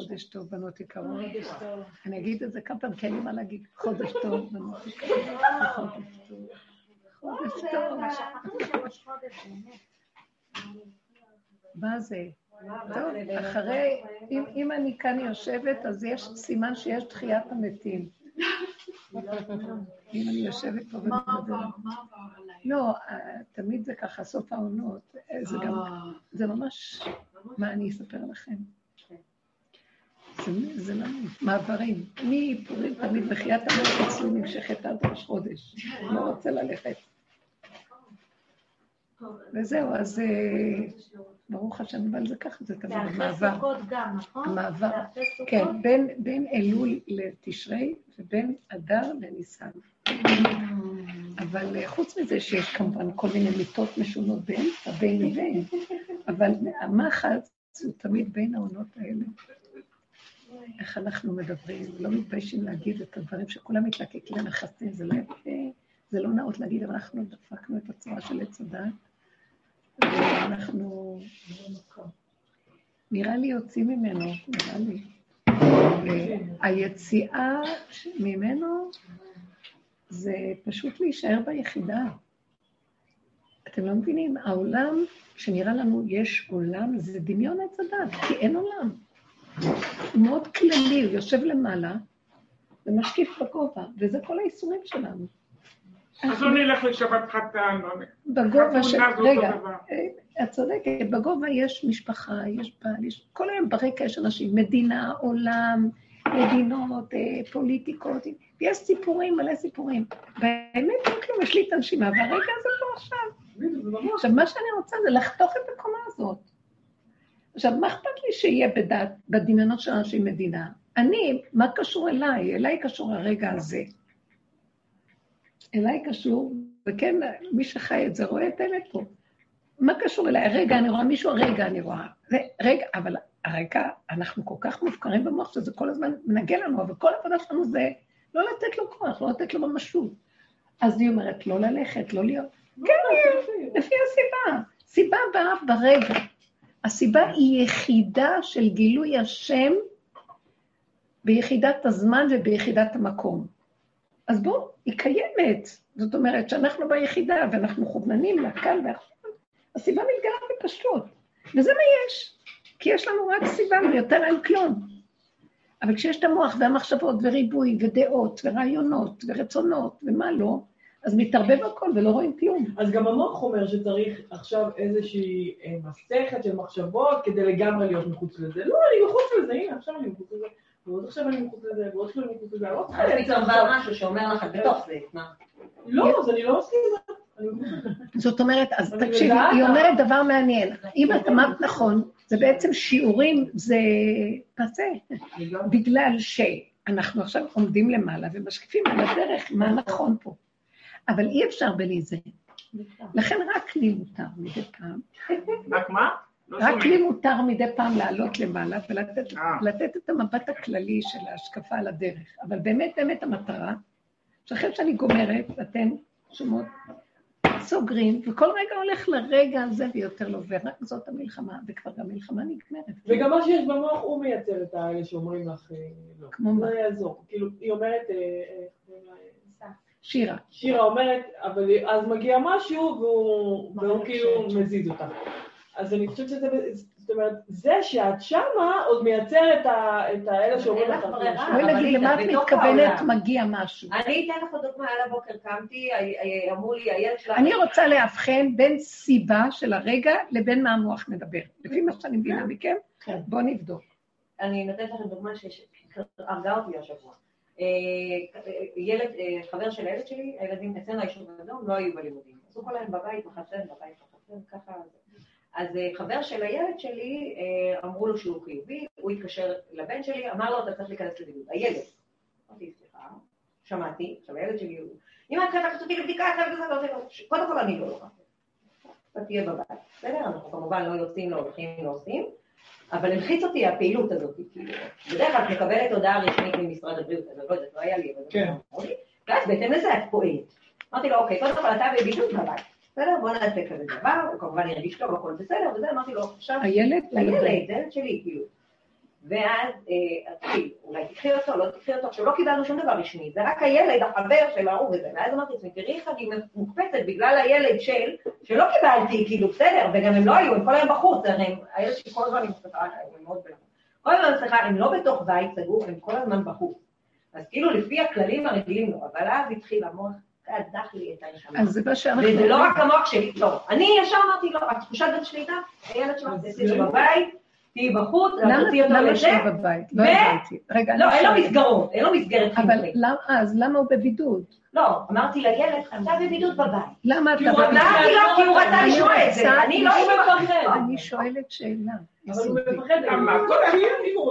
חודש טוב, בנות יקרות. אני אגיד את זה כמה פעמים, כי אין לי מה להגיד. חודש טוב, בנות יקרות. חודש טוב. חודש טוב. מה זה? טוב, אחרי, אם אני כאן יושבת, אז יש סימן שיש תחיית המתים. אם אני יושבת פה ומתמודדת. לא, תמיד זה ככה, סוף העונות. זה גם, זה ממש, מה אני אספר לכם? זה לא מעברים. מפורים תמיד בחיית המלך אצלי נמשכת עד ראש חודש. לא רוצה ללכת. וזהו, אז ברוך השם, אבל זה ככה, זה תמיד מעבר. זה אחרי סוכות גם, נכון? מעבר, כן, בין אלול לתשרי ובין אדר לניסן. אבל חוץ מזה שיש כמובן כל מיני מיטות משונות באמצע, בין לבין, אבל המחץ הוא תמיד בין העונות האלה. איך אנחנו מדברים, לא מתביישים להגיד את הדברים שכולם מתלקקים למכסים, זה לא יפה, זה לא נאות להגיד, אבל אנחנו דפקנו את הצורה של עץ הדת, ואנחנו... נראה לי יוצאים ממנו, נראה לי. היציאה ממנו זה פשוט להישאר ביחידה. אתם לא מבינים, העולם שנראה לנו יש עולם, זה דמיון עץ הדת, כי אין עולם. הוא מאוד כללי, הוא יושב למעלה ומשקיף בגובה, וזה כל האיסורים שלנו. אז לא נלך לשבת חתן, לא בגובה של... רגע, אה, את צודקת, בגובה יש משפחה, יש בעל, יש... כל היום ברקע יש אנשים, מדינה, עולם, מדינות, אה, פוליטיקות, יש סיפורים, מלא סיפורים. באמת אין כלום, יש לי את הנשימה, והרגע הזה פה עכשיו. עכשיו, מה שאני רוצה זה לחתוך את הקומה הזאת. עכשיו, מה אכפת לי שיהיה בדת, בדמיונות של אנשים מדינה? אני, מה קשור אליי? אליי קשור הרגע הזה. אליי קשור, וכן, מי שחי את זה רואה את האמת פה. מה קשור אליי? רגע, אני רואה מישהו, רגע, אני רואה. רגע, אבל הרגע, אנחנו כל כך מופקרים במוח שזה כל הזמן מנגן לנו, אבל כל העבודה שלנו זה לא לתת לו כוח, לא לתת לו ממשות. אז היא אומרת, לא ללכת, לא להיות. כן, לפי הסיבה. סיבה באה ברגע. הסיבה היא יחידה של גילוי השם ביחידת הזמן וביחידת המקום. אז בואו, היא קיימת. זאת אומרת שאנחנו ביחידה ואנחנו מכווננים לכאן ועכשיו, הסיבה מתגלה בפשטות. וזה מה יש. כי יש לנו רק סיבה ויותר אין כלום. אבל כשיש את המוח והמחשבות וריבוי ודעות ורעיונות ורצונות ומה לא, אז מתערבב הכל ולא רואים כלום. אז גם המוח אומר שצריך עכשיו איזושהי אה, מסכת של מחשבות כדי לגמרי להיות מחוץ לזה. לא, אני מחוץ לזה, הנה, עכשיו אני מחוץ לזה. ועוד עכשיו אני מחוץ לזה, ועוד עכשיו אני מחוץ לזה, אני לא צריכה... אז פתאום בא משהו שאומר לך, בתוך זה, מה? לא, אז אני לא מסכימה. זאת אומרת, אז תקשיבי, היא אומרת דבר מעניין. אם את אמרת נכון, זה בעצם שיעורים, זה פסה. בגלל שאנחנו עכשיו עומדים למעלה ומשקיפים על הדרך מה נכון פה. אבל אי אפשר בלי זה. לכן רק לי מותר מדי פעם. רק מה? לא רק לי מותר מדי פעם לעלות למעלה ולתת אה. את המבט הכללי של ההשקפה על הדרך. אבל באמת באמת המטרה, שאחרי שאני גומרת, אתן שומעות, סוגרים, וכל רגע הולך לרגע הזה ויותר לא, ורק זאת המלחמה, וכבר גם המלחמה נגמרת. וגם מה שיש במוח הוא מייצר את האלה שאומרים לך, אה, לא. כמו מה? לא יעזור. כאילו, היא אומרת, אה, שירה. שירה אומרת, אבל אז מגיע משהו והוא, והוא כאילו מזיז אותה. אז אני חושבת שזה, זאת אומרת, זה שאת שמה עוד מייצר את האלה שאומרים לך... בואי נגיד, למה את מתכוונת מגיע משהו? אני אתן לך דוגמה, על הבוקר קמתי, אמרו לי, הילד שלך... אני רוצה לאבחן בין סיבה של הרגע לבין מה המוח מדבר. לפי מה שאני מבינה מכם, כן. בואו נבדוק. אני נותנת לכם דוגמה שהרגה אותי השבוע. אה, ילד, אה, חבר של הילד שלי, הילדים אצלנו היישוב האדום לא היו בלימודים. עשו כל היום בבית, בחצר, בבית, בחצר, ככה. אז אה, חבר של הילד שלי, אמרו לו שהוא חיובי, הוא התקשר לבן שלי, אמר לו, אתה צריך להיכנס לבידוד. הילד. אמרתי, סליחה, שמעתי, עכשיו הילד שלי הוא... אם את לקחת אותי לבדיקה, קודם כל אני לא לוקחת. אתה תהיה בבית. בסדר? אנחנו כמובן לא יוצאים, לא הולכים, לא עושים. אבל הלחיץ אותי הפעילות הזאת, כאילו, בדרך כלל את מקבלת הודעה רשמית ממשרד הבריאות, אז אני לא יודעת, לא היה לי, אבל זה כן. לא לי, ואז בהתאם לזה את פועלת. אמרתי לו, אוקיי, קודם כל אתה בבידוד בבית, בסדר? בוא נעשה כזה דבר, הוא כמובן הרגיש טוב, הכל בסדר, וזה, אמרתי לו, עכשיו... הילד? הילד, זה ילד שלי, כאילו. ואז, אה, אולי תקחי אותו, לא תקחי אותו, עכשיו לא קיבלנו שום דבר רשמי, זה רק הילד, החבר של ההוא וזה, ואז אמרתי לעצמי, תראי איך אני מוקפצת בגלל הילד של, שלא קיבלתי, כאילו, בסדר, וגם הם לא היו, הם כל היום בחוץ, הרי הילד שלי כל הזמן עם סליחה, הם מאוד בלחץ. כל הזמן, סליחה, הם לא בתוך בית סגור, הם כל הזמן בחוץ. אז כאילו לפי הכללים הרגילים לא, אבל אז התחיל המוח, קדח לי את הנשמה. אז זה מה שאנחנו... וזה לא רק המוח שלי, לא. אני ישר אמרתי לו, התחושת שליטה, הילד שלך, זה בבית, תהיי בחוץ, תוציא אותו למה לזה. שהוא בבית? לא הבנתי. רגע, לא, אין לו. מסגרות, אין לו מסגרת אבל חינוכית. למה- אז למה הוא בבידוד? לא, אמרתי לילד, אתה בבידוד בבית. למה כי אתה בבידוד? אמרתי לו, כי הוא רצה אני לשמוע את זה, אני לא... מפחד. אני שואלת שאלה. אבל הוא. מפחד, למה?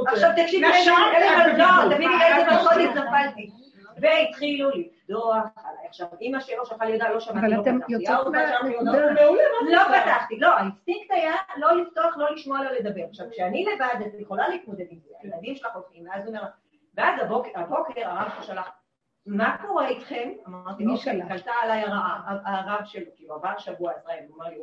עכשיו תקשיבי, לא. תביני לאיזה מלכודת נפלתי. והתחילו עליי. עכשיו, אימא שלו שלחה לי הודעה, לא שמעתי, אבל לא אתם פתחתי. האורבן שלח לי מהנקודה. לא זה? פתחתי, לא, האינסטינקט היה לא לפתוח, לא לשמוע, לא לדבר. עכשיו, כשאני לבד, את יכולה להתמודד עם זה, הילדים שלך הולכים, ואז הוא אומר, ואז הבוקר, הרב שלך מה קורה איתכם? אמרתי, מי אוקיי, שלח? קלטה עליי הרעה, הרב שלו, כאילו, עבר שבוע, ישראל, הוא אמר לי,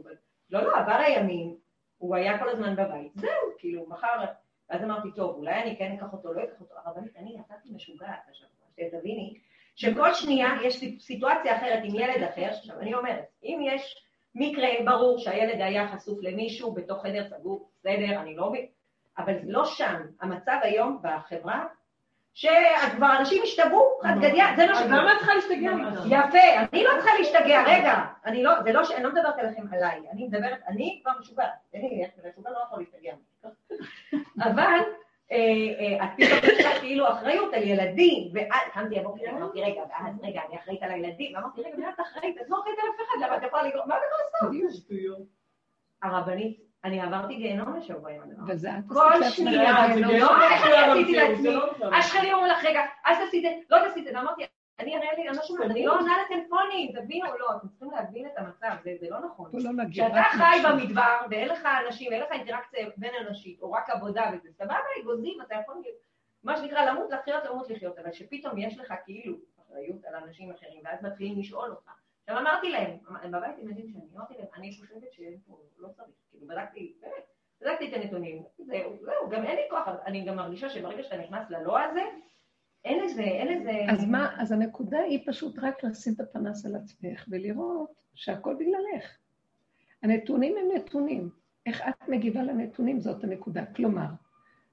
לא, לא, עבר הימים, הוא היה כל הזמן בבית, זהו, כאילו, מחר, ואז אמרתי, טוב, אולי אני כן אקח אותו, לא אקח אותו, הרבנית, אני יצאתי משוגעת השבוע, שתביני, שכל שנייה יש סיטואציה אחרת עם ילד אחר, עכשיו אני אומרת, אם יש מקרה ברור שהילד היה חשוף למישהו בתוך חדר סגור, בסדר, אני לא... מבין, אבל זה לא שם. המצב היום בחברה, שכבר אנשים השתגעו, חד גדיא, זה מה אז שקורה. למה את צריכה להשתגע? יפה, אני לא צריכה להשתגע, רגע, אני לא, זה לא ש... אני לא מדברת עליכם עליי, אני מדברת, אני כבר משוגעת, אין לי איך, משוגע לא יכול להשתגע. אבל את פתאום יש לך כאילו אחריות על ילדים, ואז קמתי הבוקר, אמרתי, רגע, ואז רגע, אני אחראית על הילדים, אמרתי, רגע, מה את אחראית? את לא אחראית על אף אחד, למה את יכולה לגרום, מה את יכולה לעשות? שטויות. הרבנית, אני עברתי גיהנום השבוע עם הדבר. וזה את כל שנייה, לא, איך אני עשיתי המציאות, לעצמי? לא. השכנים אומרים לך, רגע, אל תעשי את זה, לא תעשי את זה, ואמרתי, אני אראה לי, אני לא שומעת, אני לא עונה לטלפונים, תבינו, לא, אתם צריכים להבין את המצב, זה לא נכון. כשאתה חי. במדבר, ואין לך אנשים, ואין לך אינטראקציה בין אנשית, או רק עבודה וזה, סבבה, אגוזים, אתה יכול, מה שנקרא, למות, לחיות, למות, לחיות, אבל שפתאום יש לך כאילו אחריות על אנשים אחרים, ואז מתחילים לשאול אותך. עכשיו אמרתי להם, הם בבית הם יודעים שאני אמרתי להם, אני חושבת שאין פה, לא צריך, כאילו בדקתי, באמת, בדקתי את הנתונים, זהו, זהו, גם אין לי כוח, אני גם מרגישה שברגע שאתה נכנס ללא הזה, אין לזה, אין לזה... אז מה, אז הנקודה היא פשוט רק לשים את הפנס על עצמך ולראות שהכל בגללך. הנתונים הם נתונים. איך את מגיבה לנתונים זאת הנקודה. כלומר,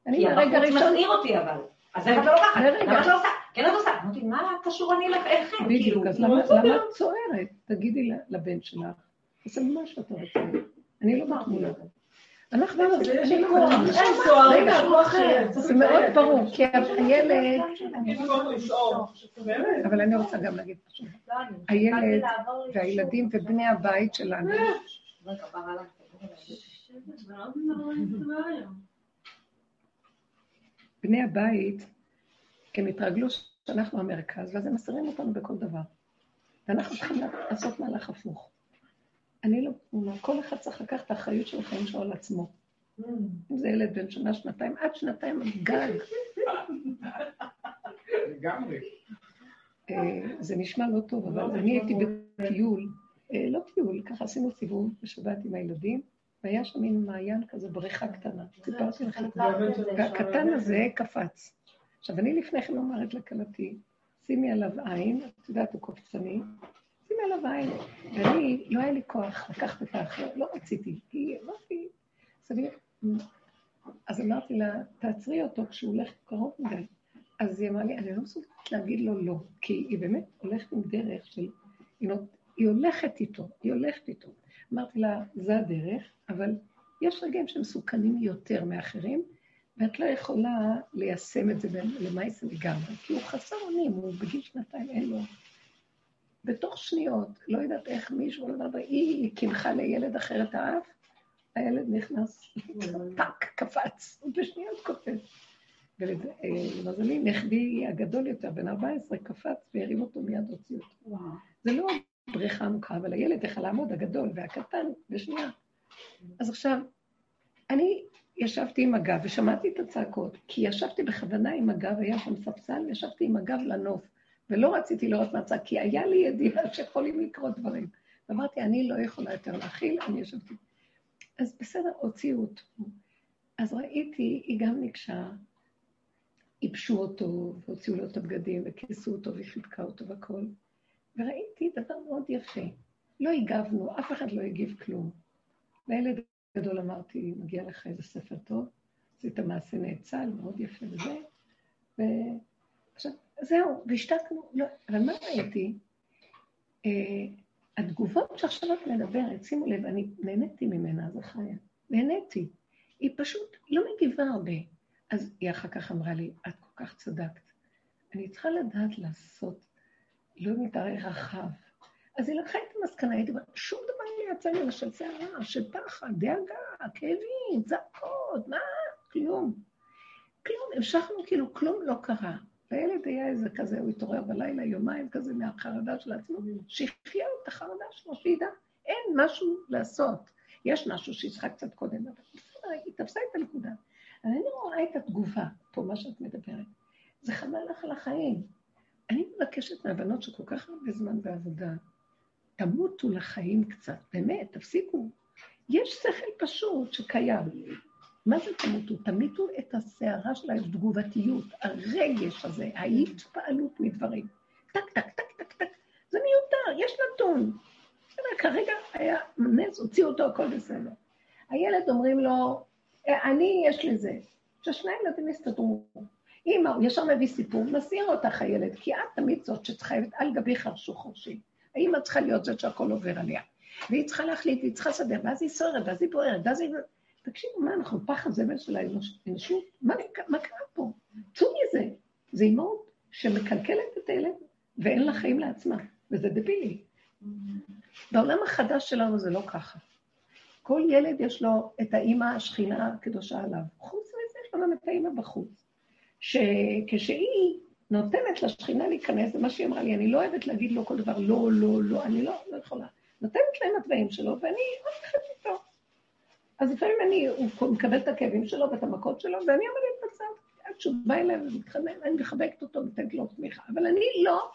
אני כי מהרגע הבחוץ הראשון... מסעיר אותי אבל. אז איך את לא לוקחת? למה את לא עושה? כן את עושה. אמרתי, מה קשור אני? כאילו, בדיוק, אז למה למה את צוערת? תגידי לבן שלך, תעשה מה שאתה רוצה. אני לא בתמונה. אנחנו, זה יש אני לי לא כוח. בתמונה. אין סוהרים, רגע, כוח אחר. זה מאוד ברור, כי הילד. אבל אני רוצה גם להגיד משהו. לא, הילד והילדים. ובני הבית שלנו, עליי. בני הבית, הם התרגלו שאנחנו המרכז, ואז הם מסרים אותנו בכל דבר. ואנחנו צריכים לעשות מהלך הפוך. אני לא, כל אחד צריך לקחת את האחריות של החיים שלו על עצמו. אם זה ילד בן שנה, שנתיים, עד שנתיים גג. לגמרי. אה, זה נשמע לא טוב, אבל אני הייתי בטיול, אה, לא טיול, ככה עשינו סיבוב בשבת עם הילדים, והיה שם מין מעיין כזה, בריכה קטנה. סיפרתי לכם. והקטן הזה קפץ. עכשיו, אני לפני כן אומרת לכלתי, שימי עליו עין, את יודעת, הוא קופצני, שימי עליו עין. ואני, לא היה לי כוח לקחת את האחר, לא רציתי, כי אמרתי, אני... אז אמרתי לה, תעצרי אותו כשהוא הולך קרוב מדי. אז היא אמרה לי, אני לא מסוגלת להגיד לו לא, כי היא באמת הולכת עם דרך של... היא. היא הולכת איתו, היא הולכת איתו. אמרתי לה, זה הדרך, אבל יש רגעים שמסוכנים יותר מאחרים, ואת לא יכולה ליישם את זה למעשה לגמרי, כי הוא חסר אונים, הוא בגיל שנתיים, אין לו... בתוך שניות, לא יודעת איך מישהו, לא יודעת, היא קינחה לילד אחר את האף, הילד נכנס, טאק, קפץ, הוא בשניות קופץ. ולמזלי, נכדי הגדול יותר, בן 14, קפץ והרים אותו מיד הוציא אותו. זה לא בריכה עמוקה, אבל הילד יכול לעמוד, הגדול והקטן, בשנייה. אז עכשיו, אני ישבתי עם הגב ושמעתי את הצעקות, כי ישבתי בכוונה עם הגב, היה שם ספסל, ישבתי עם הגב לנוף, ולא רציתי לראות מהצד, כי היה לי ידיעה שיכולים לקרות דברים. ואמרתי, אני לא יכולה יותר להכיל, אני ישבתי. אז בסדר, הוציאו אותו. אז ראיתי, היא גם ניגשה, ייבשו אותו, והוציאו לו את הבגדים, וכיסו אותו, וחיבקה אותו והכול. וראיתי דבר מאוד יפה. לא הגבנו, אף אחד לא הגיב כלום. לילד גדול אמרתי, מגיע לך איזה ספר טוב, עשית מעשה נאצל, מאוד יפה וזה. ועכשיו, זהו, והשתקנו, לא, אבל מה ראיתי? אה, התגובות שעכשיו את מדברת, שימו לב, אני נהניתי ממנה, זו חיה. נהניתי. היא פשוט לא מגיבה הרבה. אז היא אחר כך אמרה לי, את כל כך צדקת. אני צריכה לדעת לעשות לא מדי רחב. אז היא לקחה את המסקנה, הייתי אומרת, שום דבר לא יצא ממנה של שערה, של פחד, דאגה, כאבים, צעקות, מה? כלום. כלום, המשכנו כאילו כלום לא קרה. והילד היה איזה כזה, הוא התעורר בלילה יומיים כזה מהחרדה של עצמו, שהחיה את החרדה שלו, שידע, אין משהו לעשות. יש משהו שהיא קצת קודם, אבל היא תפסה את הנקודה. אני רואה את התגובה, פה מה שאת מדברת. זה חבל לך על החיים. אני מבקשת מהבנות שכל כך הרבה זמן בעבודה, תמותו לחיים קצת, באמת, תפסיקו. יש שכל פשוט שקיים. מה זה תמותו? תמיתו את הסערה של התגובתיות, הרגש הזה, ההתפעלות מדברים. טק, טק, טק, טק, טק. זה מיותר, יש נתון. כרגע היה נס, הוציאו אותו, הכל בסדר. הילד אומרים לו, אני, יש לזה. ששני ילדים יסתדרו. אמא, הוא ישר מביא סיפור, מסיר אותך הילד, כי את תמיד זאת שצריכה, על גבי חרשו חורשי. האמא צריכה להיות זאת שהכל עובר עליה. והיא צריכה להחליט, והיא צריכה לסדר, ואז היא סוערת, ואז היא בוערת, ואז היא... תקשיבו, מה, אנחנו פח הזבל של האנושות? מה, מה קרה פה? צאו מזה. זה אימהות שמקלקלת את הילד, ואין לה חיים לעצמה, וזה דבילי. בעולם החדש שלנו זה לא ככה. כל ילד יש לו את האימא השכינה הקדושה עליו. חוץ מזה יש גם את האימא בחוץ. שכשהיא נותנת לשכינה להיכנס, זה מה שהיא אמרה לי, אני לא אוהבת להגיד לו כל דבר לא, לא, לא, אני לא, לא יכולה. נותנת להם התוואים שלו, ואני הולכת איתו. אז לפעמים אני, הוא מקבל את הכאבים שלו ואת המכות שלו, ואני עומדת בצד, עד שהוא בא אליי ומתחנן, אני מחבקת אותו ונותנת לו תמיכה. אבל אני לא,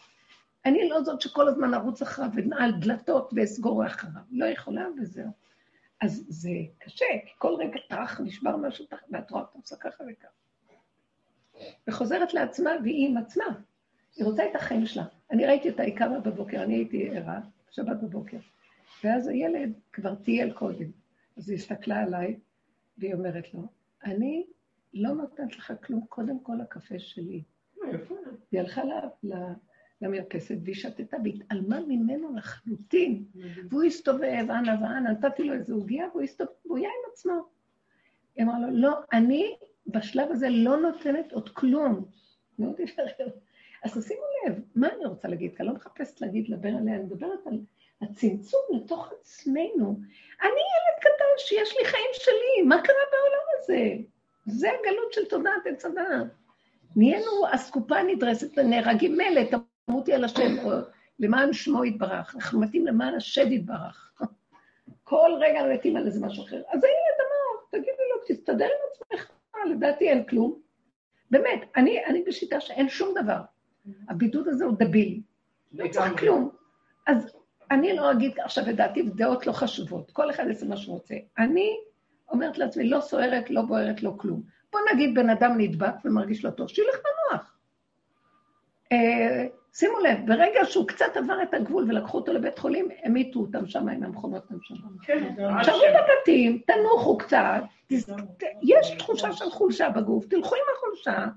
אני לא זאת שכל הזמן ארוץ אחריו ונעל דלתות ואסגור אחריו. לא יכולה וזהו. אז זה קשה, כי כל רגע טרח, נשבר משהו, ואת רואה, את עושה ככה וככה. וחוזרת לעצמה, והיא עם עצמה. היא רוצה את החיים שלה. אני ראיתי אותה, היא קמה בבוקר, אני הייתי ערה, שבת בבוקר. ואז הילד כבר טייל קודם. אז היא הסתכלה עליי, והיא אומרת לו, אני לא נותנת לך כלום, קודם כל הקפה שלי. היא הלכה למרפסת והיא שתתה והתעלמה ממנו לחלוטין. והוא הסתובב, אנה ואנה, נתתי לו איזה עוגיה, והוא הסתובב, והוא היה עם עצמו. היא אמרה לו, לא, אני בשלב הזה לא נותנת עוד כלום. מאוד יפה. אז תשימו לב, מה אני רוצה להגיד? כי אני לא מחפשת להגיד, לדבר עליה, אני מדברת על הצמצום לתוך עצמנו. אני ילד שיש לי חיים שלי, מה קרה בעולם הזה? זה הגלות של תודעת עץ הדעת. נהיינו אסקופה נדרסת ונהרגים מילא, תמותי על השם, למען שמו יתברך. אנחנו מתים למען השד יתברך. כל רגע מתים על איזה משהו אחר. אז הילד אמר, תגידי לו, תסתדר עם עצמך. לדעתי אין כלום. באמת, אני, אני בשיטה שאין שום דבר. הבידוד הזה הוא דביל. לא צריך כלום. אז אני לא אגיד עכשיו את דעתי, דעות לא חשובות. כל אחד יעשה מה שהוא רוצה. אני אומרת לעצמי, לא סוערת, לא בוערת, לא כלום. בוא נגיד בן אדם נדבק ומרגיש לא טוב, שילך מנוח. אה, שימו לב, ברגע שהוא קצת עבר את הגבול ולקחו אותו לבית חולים, המיתו אותם שם עם המכונות הנשמה. כן, תשארו בבתים, תנוחו קצת, יש תחושה של חולשה בגוף, תלכו עם החולשה,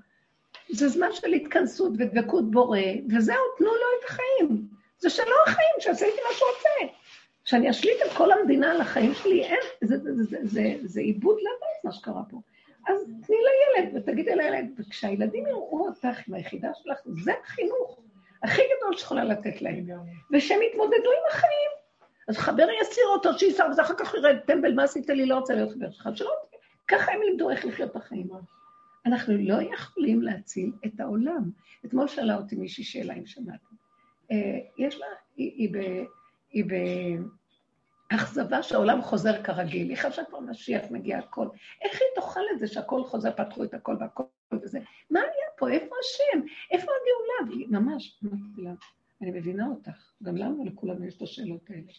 זה זמן של התכנסות ודבקות בורא, וזהו, תנו לו את החיים. זה שלא החיים, שעשיתי מה שהוא רוצה. שאני אשליט את כל המדינה על החיים שלי, אין, זה, זה, זה, זה, זה עיבוד לבית מה שקרה פה. אז תני לילד ותגידי לילד, וכשהילדים יראו אותך עם היחידה שלך, זה החינוך הכי גדול שיכולה לתת להם, ושהם יתמודדו עם החיים. אז חבר יסיר אותו, שייסע, וזה אחר כך ירד, טמבל, מה עשית לי, לא רוצה להיות חבר שלך, שלא, ככה הם לימדו איך לחיות את החיים. אנחנו לא יכולים להציל את העולם. אתמול שאלה אותי מישהי שאלה אם שמעתם. אה, יש לה, היא, היא, היא, באכזבה שהעולם חוזר כרגיל. היא חשבה כבר משיח, מגיע הכל. איך היא תאכל את זה שהכל חוזר, פתחו את הכל והכל וזה? מה היה פה? איפה השם? איפה הגאולה? והיא ממש, אני מבינה אותך. גם לנו, לכולנו יש את השאלות האלה.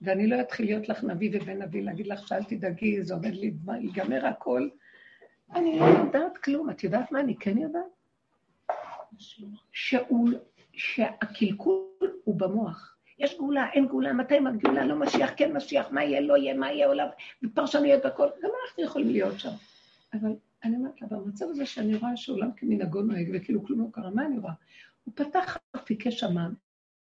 ואני לא אתחיל להיות לך נביא ובן נביא, להגיד לך שאל תדאגי, זה עומד להיגמר הכל, אני לא יודעת כלום. את יודעת מה אני כן יודעת? שהוא, שהקלקול הוא במוח. יש גאולה, אין גאולה, מתי הגאולה, לא משיח, כן משיח, מה יהיה, לא יהיה, מה יהיה עולם, ופרשנויות והכל, גם אנחנו יכולים להיות שם. אבל אני אומרת לה, במצב הזה שאני רואה שעולם כמנהגו נוהג וכאילו כלום לא קרה, מה אני רואה? הוא פתח אפיקי שמם,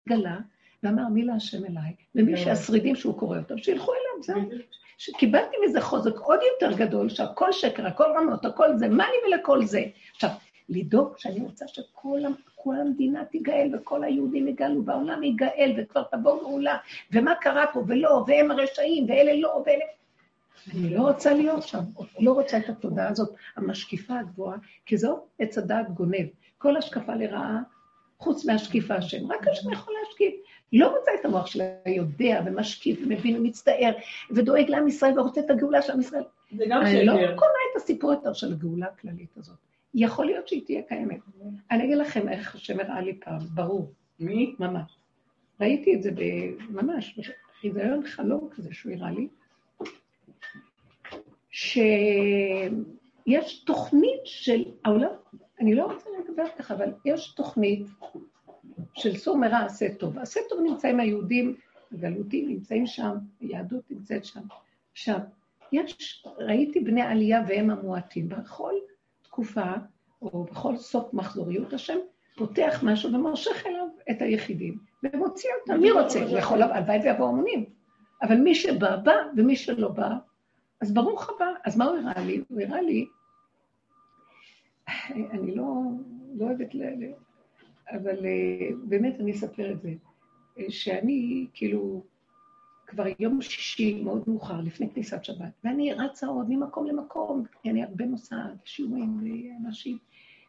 גלה, ואמר מי להשם אליי, ומי שהשרידים שהוא קורא אותם, שילכו אליו, זהו. שקיבלתי מזה חוזק עוד יותר גדול, שהכל שקר, הכל רמות, הכל זה, מה לי ולכל זה? עכשיו, לדאוג שאני רוצה שכל המדינה תיגאל וכל היהודים יגאלו והעולם יגאל וכבר תבוא גאולה, ומה קרה פה ולא, והם הרשעים ואלה לא, ואלה... אני לא רוצה להיות שם, לא רוצה את התודעה הזאת, המשקיפה הגבוהה, כי זו עץ הדעת גונב. כל השקפה לרעה, חוץ מהשקיפה השם, רק השם יכול להשקיף. לא רוצה את המוח שלה, יודע ומשקיף ומבין ומצטער ודואג לעם ישראל ורוצה את הגאולה של עם ישראל. זה גם שקר. אני לא קונה את הסיפור יותר של הגאולה הכללית הזאת. יכול להיות שהיא תהיה קיימת. אני אגיד לכם איך השם הראה לי פעם, ברור. מי? ממש. ראיתי את זה ממש, בחיזיון חלום כזה שהוא הראה לי, שיש תוכנית של העולם, אני לא רוצה לדבר ככה, אבל יש תוכנית של סור מרע עשה טוב. עשה טוב נמצאים היהודים הגלותיים, נמצאים שם, היהדות נמצאת שם. עכשיו, יש, ראיתי בני עלייה והם המועטים. בכל תקופה, או בכל סוף מחזוריות, השם פותח משהו ומושך אליו את היחידים, ומוציא אותם. מי רוצה? הוא יכול, הלוואי ויבואו המונים. אבל מי שבא, בא, ומי שלא בא, אז ברוך הבא. אז מה הוא הראה לי? הוא הראה לי, אני לא, לא אוהבת ל... אבל אה, באמת אני אספר את זה, אה, שאני כאילו כבר יום שישי מאוד מאוחר, לפני כניסת שבת, ואני רצה עוד ממקום למקום, כי אני הרבה נוסעת, שיעורים ואנשים,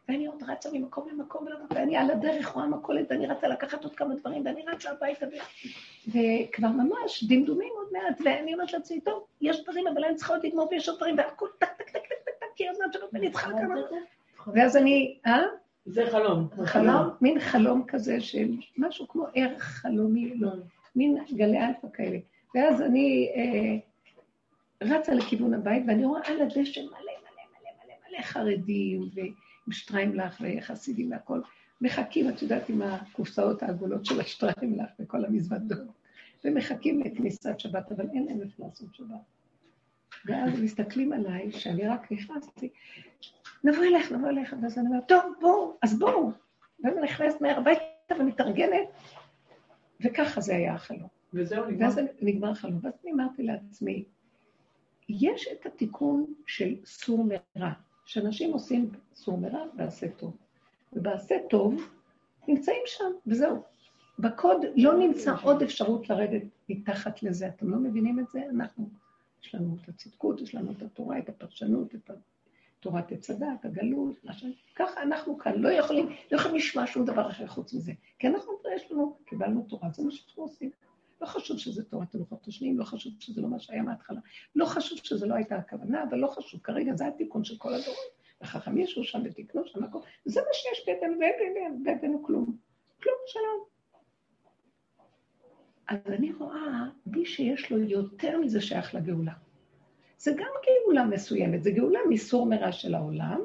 ואני עוד רצה ממקום למקום, ואני על הדרך רואה מכולת, ואני רצה לקחת עוד כמה דברים, ואני רצה הביתה, ו... וכבר ממש דמדומים עוד מעט, ואני אומרת לעצמי, טוב, יש דברים, אבל אני צריכה עוד לגמור, ויש עוד דברים, והכול טק, טק, טק, טק, טק, טק, כי הזמן שלו, ואני צריכה כמה... ואז אני, אה? זה חלום. חלום, מין חלום כזה של משהו כמו ערך חלומי, לא, מין גלי אלפא כאלה. ואז אני אה, רצה לכיוון הבית, ואני רואה על הדשא מלא מלא מלא מלא מלא חרדים, ועם שטריימלך וחסידים והכול. מחכים, את יודעת, עם הקופסאות העגולות של השטריימלך וכל המזוודות, ומחכים לכניסת שבת, אבל אין להם איפה לעשות שבת. ואז מסתכלים עליי, שאני רק נכנסתי, נבוא אליך, נבוא אליך, ואז אני אומרת, טוב, בואו, אז בואו. ואז אני נכנסת מהר הביתה ומתארגנת, וככה זה היה החלום. וזהו, נגמר. ואז נגמר החלום. ואז אני אמרתי לעצמי, יש את התיקון של סור מרע, שאנשים עושים סור מרע ועשה טוב. ובעשה טוב, נמצאים שם, וזהו. בקוד לא נמצא עוד אפשרות לרדת מתחת לזה. אתם לא מבינים את זה? אנחנו, יש לנו את הצדקות, יש לנו את התורה, את הפרשנות, את תורת עץ הדת, הגלות. ככה אנחנו כאן לא יכולים, לא יכולים לשמוע שום דבר אחר חוץ מזה. כי אנחנו, יש לנו, קיבלנו תורה, זה מה שאנחנו עושים. לא חשוב שזה תורת הלוחות השניים, לא חשוב שזה לא מה שהיה מההתחלה, לא חשוב שזה לא הייתה הכוונה, אבל לא חשוב, כרגע זה התיקון של כל הדורות. וחכם ישו שם ותקנו שם הכל, וזה מה שיש בידינו, בידינו כלום. כלום, שלום. אז אני רואה, מי שיש לו יותר מזה שייך לגאולה. זה גם גאולה מסוימת, זה גאולה מסור מרע של העולם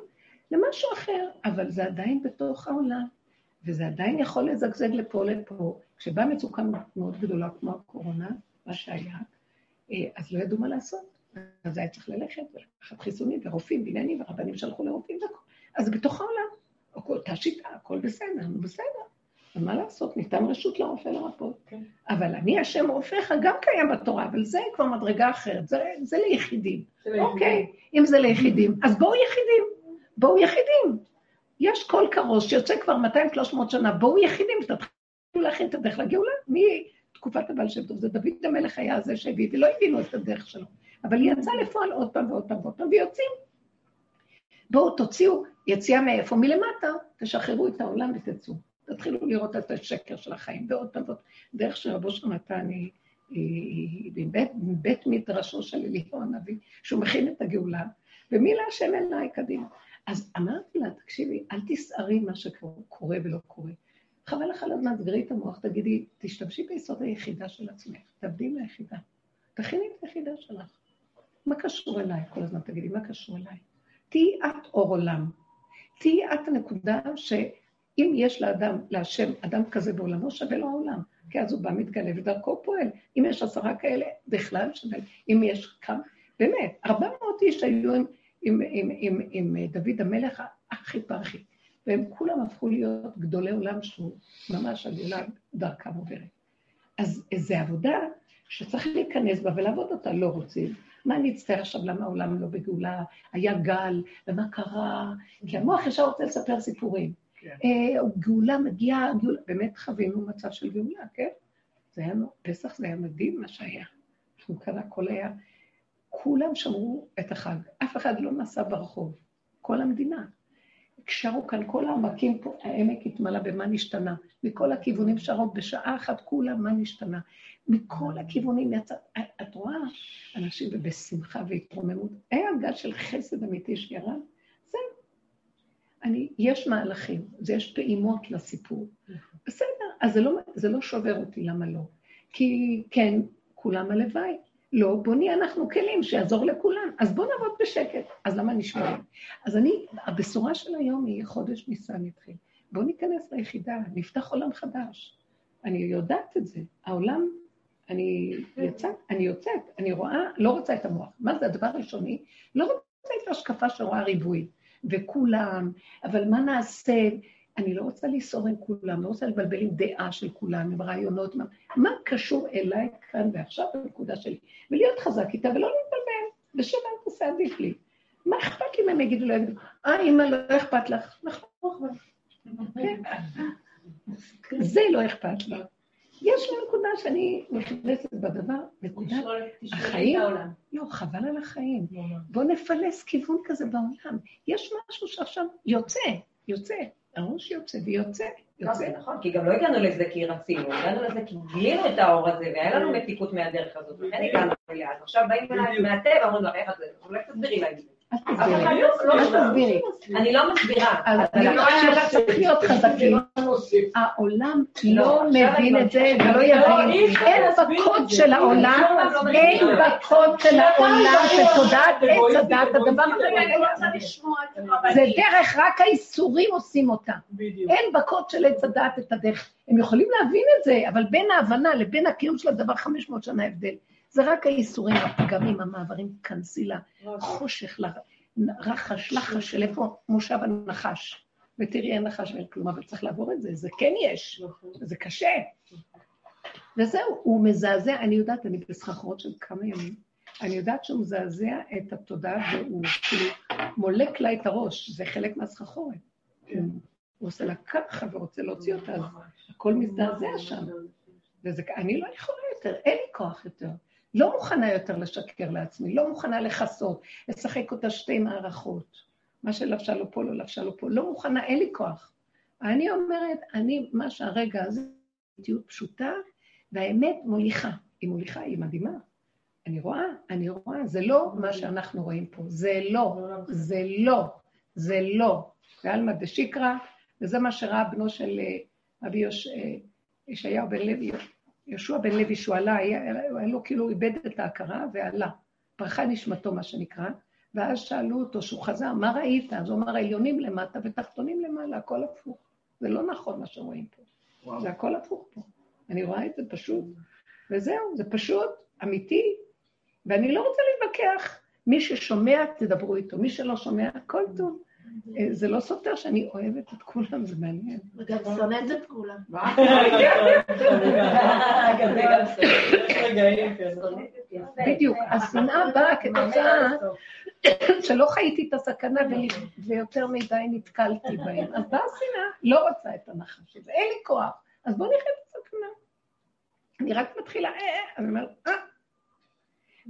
למשהו אחר, אבל זה עדיין בתוך העולם, וזה עדיין יכול לזגזג לפה לפה. כשבאה מצוקה מאוד גדולה כמו הקורונה, מה שהיה, אה, אז לא ידעו מה לעשות. אז היה צריך ללכת ולקחת חיסונים ורופאים ועניינים ורבנים שלחו לרופאים והכל. אז בתוך העולם, אותה שיטה, הכל בסדר, נו בסדר. אז מה לעשות, ניתן רשות לרופא לרפות. כן. אבל אני השם רופאיך גם קיים בתורה, אבל זה כבר מדרגה אחרת, זה, זה ליחידים. אוקיי, okay, אם זה ליחידים, אז בואו יחידים, בואו יחידים. יש קול כרוס שיוצא כבר 200-300 שנה, בואו יחידים, תתחילו להכין את הדרך לגאולה. מתקופת הבעל שם טוב, זה דוד המלך היה זה שהביא, ולא הבינו את הדרך שלו. אבל יצאה לפועל עוד פעם ועוד פעם ועוד פעם, ויוצאים. בואו תוציאו יציאה מאיפה? מלמטה, תשחררו את העולם ותצאו. תתחילו לראות את השקר של החיים, ועוד פעם ועוד, דרך שרבו שם נתן היא מבית, מבית מדרשו של אליהו הנביא, שהוא מכין את הגאולה, ומי להשם אליי קדימה. אז אמרתי לה, תקשיבי, אל תסערי מה שקורה ולא קורה. חבל לך על הזמן, תגרי את המוח, תגידי, תשתמשי ביסוד היחידה של עצמך, תעבדי היחידה. תכיני את היחידה שלך. מה קשור אליי? כל הזמן תגידי, מה קשור אליי? תהיי את אור עולם. תהיי את הנקודה שאם יש לאדם, להשם, אדם כזה בעולמו, שווה לו העולם. כי אז הוא בא, מתגלה ודרכו פועל. אם יש עשרה כאלה, בכלל שווה. אם יש כמה, באמת, ארבע מאות איש היו עם, עם, עם, עם, עם דוד המלך הכי פרחי, והם כולם הפכו להיות גדולי עולם שהוא ממש הגאולה דרכם עוברת. אז זו עבודה שצריך להיכנס בה ולעבוד אותה, לא רוצים. מה אני אצטער עכשיו, למה העולם לא בגאולה, היה גל, ומה קרה? כי המוח ישר רוצה לספר סיפורים. כן. אה, גאולה מגיעה, גאולה, באמת חווינו מצב של גאולה, כן? זה היה, פסח זה היה מדהים מה שהיה. אנחנו כאן הכל היה, כולם שמרו את החג, אף אחד לא נסע ברחוב, כל המדינה. שרו כאן כל העמקים פה, העמק התמלא במה נשתנה. מכל הכיוונים שרות בשעה אחת כולם מה נשתנה. מכל הכיוונים יצא, את רואה אנשים בשמחה והתרוממות. היה גל של חסד אמיתי שירד, זהו. אני, יש מהלכים, זה יש פעימות לסיפור. בסדר, אז זה לא, זה לא שובר אותי, למה לא? כי כן, כולם הלוואי. לא, בוא נהיה אנחנו כלים שיעזור לכולם. אז בוא נעבוד בשקט. אז למה נשמעים? אז אני, הבשורה של היום היא חודש ניסן התחיל. בואו ניכנס ליחידה, נפתח עולם חדש. אני יודעת את זה. העולם, אני יוצאת, אני יוצאת, אני רואה, לא רוצה את המוח. מה זה הדבר הראשוני? לא רוצה את ההשקפה שרואה ריבוי. וכולם, אבל מה נעשה? אני לא רוצה לסעור עם כולם, לא רוצה לבלבל עם דעה של כולם, עם רעיונות, מה, מה קשור אליי כאן ועכשיו בנקודה שלי? ולהיות חזק איתה ולא להתבלבל, אל תעשה עדיף לי. מה אכפת לי אם הם יגידו לא יגידו, אה, אמא, לא אכפת לך. נכון, כן. זה לא אכפת לי. יש לי נקודה שאני נכנסת בדבר, נקודת החיים. לא, חבל על החיים. בואו נפלס כיוון כזה בעולם. יש משהו שעכשיו יוצא, יוצא. הראש יוצא ויוצא, יוצא. זה נכון, כי גם לא הגענו לזה כי רצינו, הגענו לזה כי גילינו את האור הזה, והיה לנו מתיקות מהדרך הזאת, לכן הגענו אליה. עכשיו באים אליי מהטבע, אומרים לך, איך את זה? אולי תסבירי להם את זה. אל תסבירי. אני לא מסבירה. אני לא צריך להיות חזקים. העולם לא מבין את זה ולא יבין. אין בקוד של העולם, אין בקוד של העולם שתודעת עץ הדת, הדבר זה דרך, רק האיסורים עושים אותה. אין בקוד של עץ הדת את הדרך. הם יכולים להבין את זה, אבל בין ההבנה לבין הקיום של הדבר 500 שנה הבדל. זה רק האיסורים, הפגמים, המעברים, כנסי לחושך, לרחש, לחש של איפה מושב הנחש. ותראי, אין נחש ואין כלום, אבל צריך לעבור את זה, זה כן יש, זה קשה. וזהו, הוא מזעזע, אני יודעת, אני בסחרחורות של כמה ימים, אני יודעת שהוא מזעזע את התודעה והוא כאילו מולק לה את הראש, זה חלק מהסחרחורת. הוא עושה לה ככה ורוצה להוציא אותה, אז הכל מזדעזע שם. ואני לא יכולה יותר, אין לי כוח יותר. לא מוכנה יותר לשקר לעצמי, לא מוכנה לכסות, לשחק אותה שתי מערכות. מה שלבשה לו פה, לא לבשה לו פה. לא מוכנה, אין לי כוח. אני אומרת, אני, מה שהרגע הזה, איטיות פשוטה, והאמת מוליכה. היא מוליכה, היא מדהימה. אני רואה, אני רואה, זה לא מה שאנחנו רואים פה, זה לא, זה לא, זה לא. ועלמא דשיקרא, וזה מה שראה בנו של אה, רבי אה, ישעיהו בן לוי, יהושע בן לוי, שהוא עלה, היה, לו כאילו איבד את ההכרה ועלה. פרחה נשמתו, מה שנקרא, ואז שאלו אותו, שהוא חזר, מה ראית? אז הוא אמר, עליונים למטה ותחתונים למעלה, הכל הפוך. זה לא נכון מה שרואים פה. וואו. זה הכל הפוך פה. אני רואה את זה פשוט, וזהו, זה פשוט, אמיתי, ואני לא רוצה להתווכח. מי ששומע, תדברו איתו, מי שלא שומע, הכל טוב. אה, זה לא סותר שאני אוהבת את כולם, זה מעניין. וגם שונאת את כולם. בדיוק, השנאה באה כתוצאה שלא חייתי את הסכנה ויותר מדי נתקלתי בהם. אז באה השנאה, לא רוצה את הנחש הזה, אין לי כוח, אז בואו נחיה את הסכנה. אני רק מתחילה, אה, אה, אני אומרת, אה.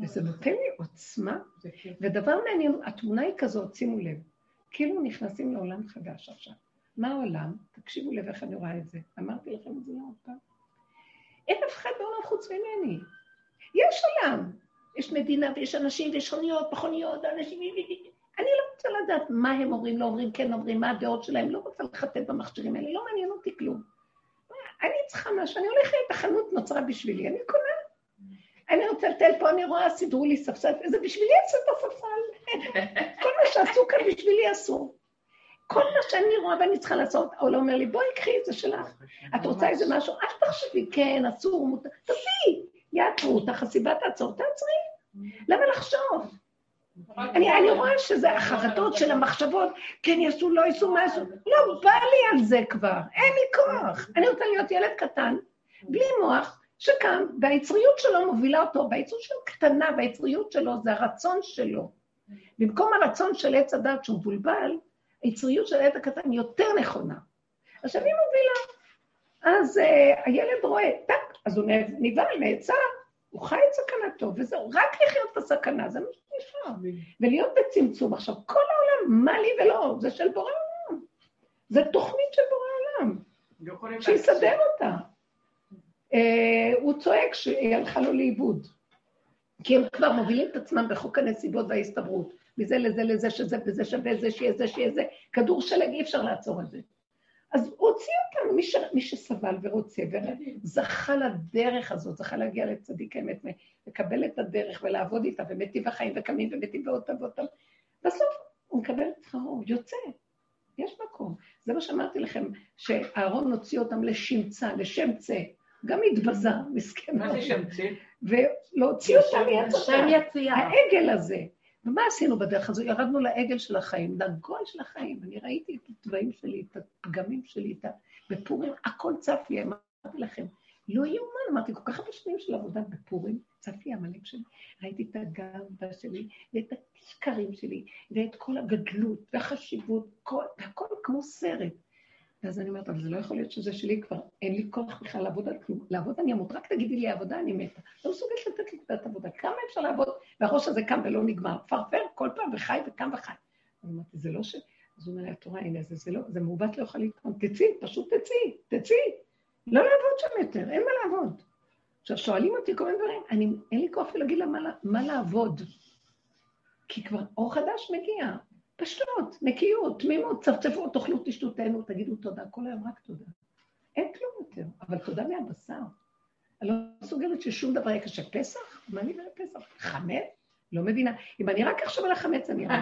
וזה נותן לי עוצמה, ודבר מעניין, התמונה היא כזאת, שימו לב. כאילו נכנסים לעולם חדש עכשיו. מה העולם? תקשיבו לב איך אני רואה את זה. אמרתי לכם את זה לא עוד פעם. אין אף אחד בעולם חוץ ממני. יש עולם. יש מדינה ויש אנשים ויש אוניות, מכוניות, אנשים... אני לא רוצה לדעת מה הם אומרים, לא אומרים, כן אומרים, מה הדעות שלהם, לא רוצה לחטט במכשירים האלה, לא מעניין אותי כלום. אני צריכה משהו, אני הולכת, החנות נוצרה בשבילי, אני קונה. אני רוצה לטייל פה, אני רואה, סידרו לי ספסל, וזה בשבילי עשו את הספסל. כל מה שעשו כאן בשבילי עשו. כל מה שאני רואה ואני צריכה לעשות, העולם אומר לי, בואי, קחי את זה שלך. את רוצה איזה משהו? אל תחשבי, כן, אסור, מותר, תעשי. יעצרו אותך, הסיבה תעצור, תעצרי. למה לחשוב? אני, אני רואה שזה החרדות של המחשבות, כן יעשו, לא יעשו, מה יעשו, לא, בא לי על זה כבר, אין לי כוח. אני רוצה להיות ילד קטן, בלי מוח, שקם, והיצריות שלו מובילה אותו, והיצריות שלו קטנה, והיצריות שלו זה הרצון שלו. במקום הרצון של עץ הדת שהוא מבולבל, היצריות של הילד הקטן יותר נכונה. עכשיו היא מובילה. אז uh, הילד רואה, טק, אז הוא נבהל, נעצר, הוא חי את סכנתו, וזהו, רק לחיות את הסכנה, זה מה שנשאר. ולהיות בצמצום. עכשיו, כל העולם, מה לי ולא, זה של בורא עולם. זה תוכנית של בורא עולם. שיסדר אותה. Uh, הוא צועק שהיא הלכה לו לאיבוד. כי הם כבר מובילים את עצמם בחוק הנסיבות וההסתברות. מזה לזה לזה שזה וזה שווה זה שיהיה זה שיהיה זה. כדור שלג, אי אפשר לעצור את זה. אז הוציא אותנו, מי, ש... מי שסבל ורוצה וזכה לדרך הזאת, זכה להגיע לצדיק האמת, לקבל את הדרך ולעבוד איתה, ומתים בחיים וקמים ומתים ועוד אותם. בסוף הוא מקבל את שכרו, יוצא. יש מקום. זה מה שאמרתי לכם, שאהרון הוציא אותם לשמצה, לשם צא. גם התבזה, מסכן. מה זה שמצה? ולהוציא אותם מיצר. העגל הזה. ומה עשינו בדרך הזו? ירדנו לעגל של החיים, לגול של החיים. אני ראיתי את התוואים שלי, את הפגמים שלי, את ה... בפורים, הכל צף לי, אמרתי לכם. לא יאומן, אמרתי, כל כך הרבה שנים של עבודה בפורים, צף לי המלאק שלי. ראיתי את הגאווה שלי, ואת השקרים שלי, ואת כל הגדלות והחשיבות, כל, והכל כמו סרט. ואז אני אומרת, אבל זה לא יכול להיות שזה שלי כבר, אין לי כוח בכלל לעבוד על כלום. לעבוד אני אמות, רק תגידי לי עבודה, אני מתה. לא מסוגלת לתת לי קצת עבודה. כמה אפשר לעבוד? והראש הזה קם ולא נגמר. פרפר כל פעם וחי וקם וחי. אני אמרתי, זה לא ש... אז הוא אומר התורה, הנה, זה, זה לא, זה מעוות לא יכול להתקום. תצאי, פשוט תצאי, תצאי. לא לעבוד שם יותר, אין מה לעבוד. עכשיו, שואלים אותי כל מיני דברים, אני, אין לי כוח להגיד לה מה, מה לעבוד. כי כבר אור חדש מגיע, פשוט, נקיות, תמימות, צפצפו, תאכלו, תשתו, תהנו, תגידו תודה, כל היום רק תודה. אין כלום יותר, אבל תודה מהבשר. אני לא מסוגלת ששום דבר יהיה קשה. פסח? מה אני פסח? חמץ? לא מבינה. אם אני רק אחשוב על החמץ, אני לא,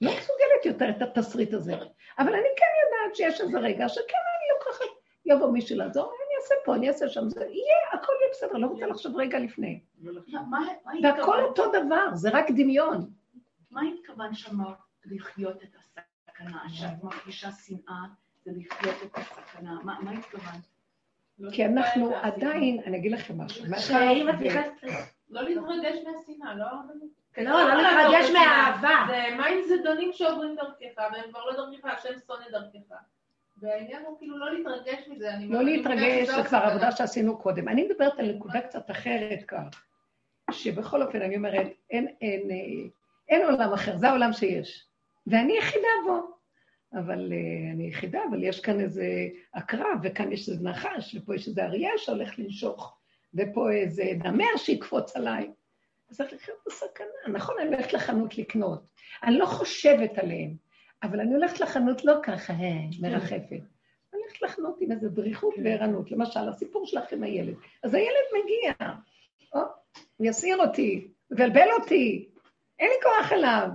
לא מסוגלת יותר את התסריט הזה. אבל אני כן יודעת שיש איזה רגע שכן אני לוקחת, יבוא מישהו לעזור, אני אעשה פה, אני אעשה שם, זה יהיה, הכל יהיה בסדר, לא רוצה לחשוב רגע לפני. והכל אותו דבר, זה רק דמיון. מה התכוון שאמרת? לחיות את הסכנה, שאת מרגישה שנאה זה לחיות את הסכנה, מה התכוונת? כי אנחנו עדיין, אני אגיד לכם משהו. שאם את נכנסת... לא להתרגש מהשנאה, לא... לא, לא להתרגש מהאהבה. זה מים זדונים שעוברים דרכך, והם כבר לא דרכך, השם שונא דרכך. והעניין הוא כאילו לא להתרגש מזה. לא להתרגש, זה כבר עבודה שעשינו קודם. אני מדברת על נקודה קצת אחרת כאן, שבכל אופן, אני אומרת, אין עולם אחר, זה העולם שיש. ואני יחידה בו. אבל uh, אני יחידה, אבל יש כאן איזה עקרב, וכאן יש איזה נחש, ופה יש איזה אריה שהולך לנשוך, ופה איזה נמר שיקפוץ עליי. אז צריך לחיות בסכנה. נכון, אני הולכת לחנות לקנות. אני לא חושבת עליהם, אבל אני הולכת לחנות לא ככה, אה, מרחפת. אני הולכת לחנות עם איזה דריכות וערנות. למשל, הסיפור שלך עם הילד. אז הילד מגיע, או, יסעיר אותי, מבלבל אותי, אין לי כוח אליו.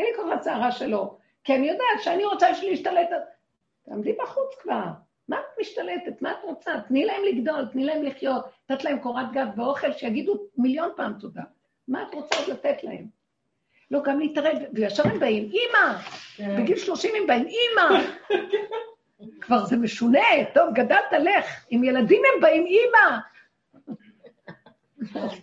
אין לי כוח לצערה שלו, כי אני יודעת שאני רוצה להשתלט. תעמדי בחוץ כבר. מה את משתלטת? מה את רוצה? תני להם לגדול, תני להם לחיות, לתת להם קורת גב ואוכל, שיגידו מיליון פעם תודה. מה את רוצה עוד לתת להם? לא, גם להתערב, וישר הם באים, אימא! כן. בגיל 30 הם באים, אימא! כבר זה משונה, טוב, גדלת, לך. עם ילדים הם באים, אימא!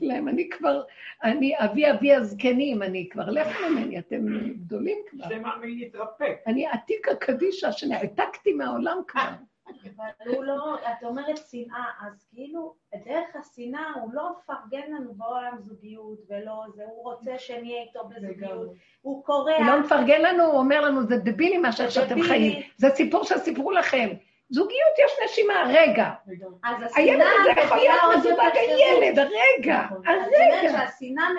להם, אני כבר, אני אבי אבי הזקנים, אני כבר לכו ממני, אתם גדולים כבר. זה מאמין להתרפק. אני עתיקה קדישה שנעתקתי מהעולם כבר. אבל הוא לא, את אומרת שנאה, אז כאילו, דרך השנאה הוא לא מפרגן לנו בעולם זוגיות ולא זה, הוא רוצה שנהיה איתו בזוגיות, הוא קורא... הוא לא מפרגן לנו, הוא אומר לנו, זה דבילי מה שאתם חיים. זה סיפור שסיפרו לכם. זוגיות יש נשימה, רגע. הילד הזה יכול להיות מזוג הילד, הרגע, נכון. הרגע.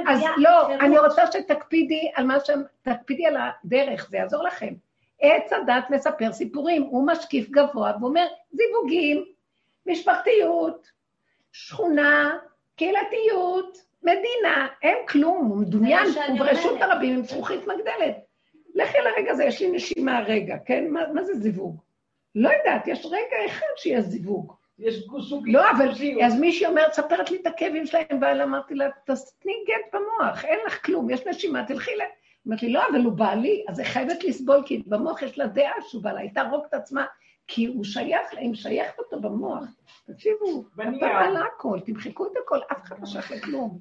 אז לא, אני רוצה שתקפידי על מה ש... תקפידי על הדרך, זה יעזור לכם. עץ הדת מספר סיפורים, הוא משקיף גבוה ואומר, זיווגים, משפחתיות, שכונה, קהילתיות, מדינה, אין כלום, הוא מדומיין, הוא ברשות. הרבים עם זכוכית מגדלת. לכי לרגע הזה, יש לי נשימה רגע, כן? מה, מה זה זיווג? לא יודעת, יש רגע אחד שיש זיווג. יש סוג... לא, אבל אז מישהי אומרת, ספרת לי את הכאבים שלהם, אבל אמרתי לה, תתני גט במוח, אין לך כלום, יש נשימה, תלכי ל... אמרתי לי, לא, אבל הוא בעלי, אז היא חייבת לסבול, כי במוח יש לה דעה שהוא בעלה, היא תהרוג את עצמה, כי הוא שייך לה, היא משייכת אותו במוח. תקשיבו. אתה על הכל, תמחקו את הכל, אף אחד לא שייך לכלום.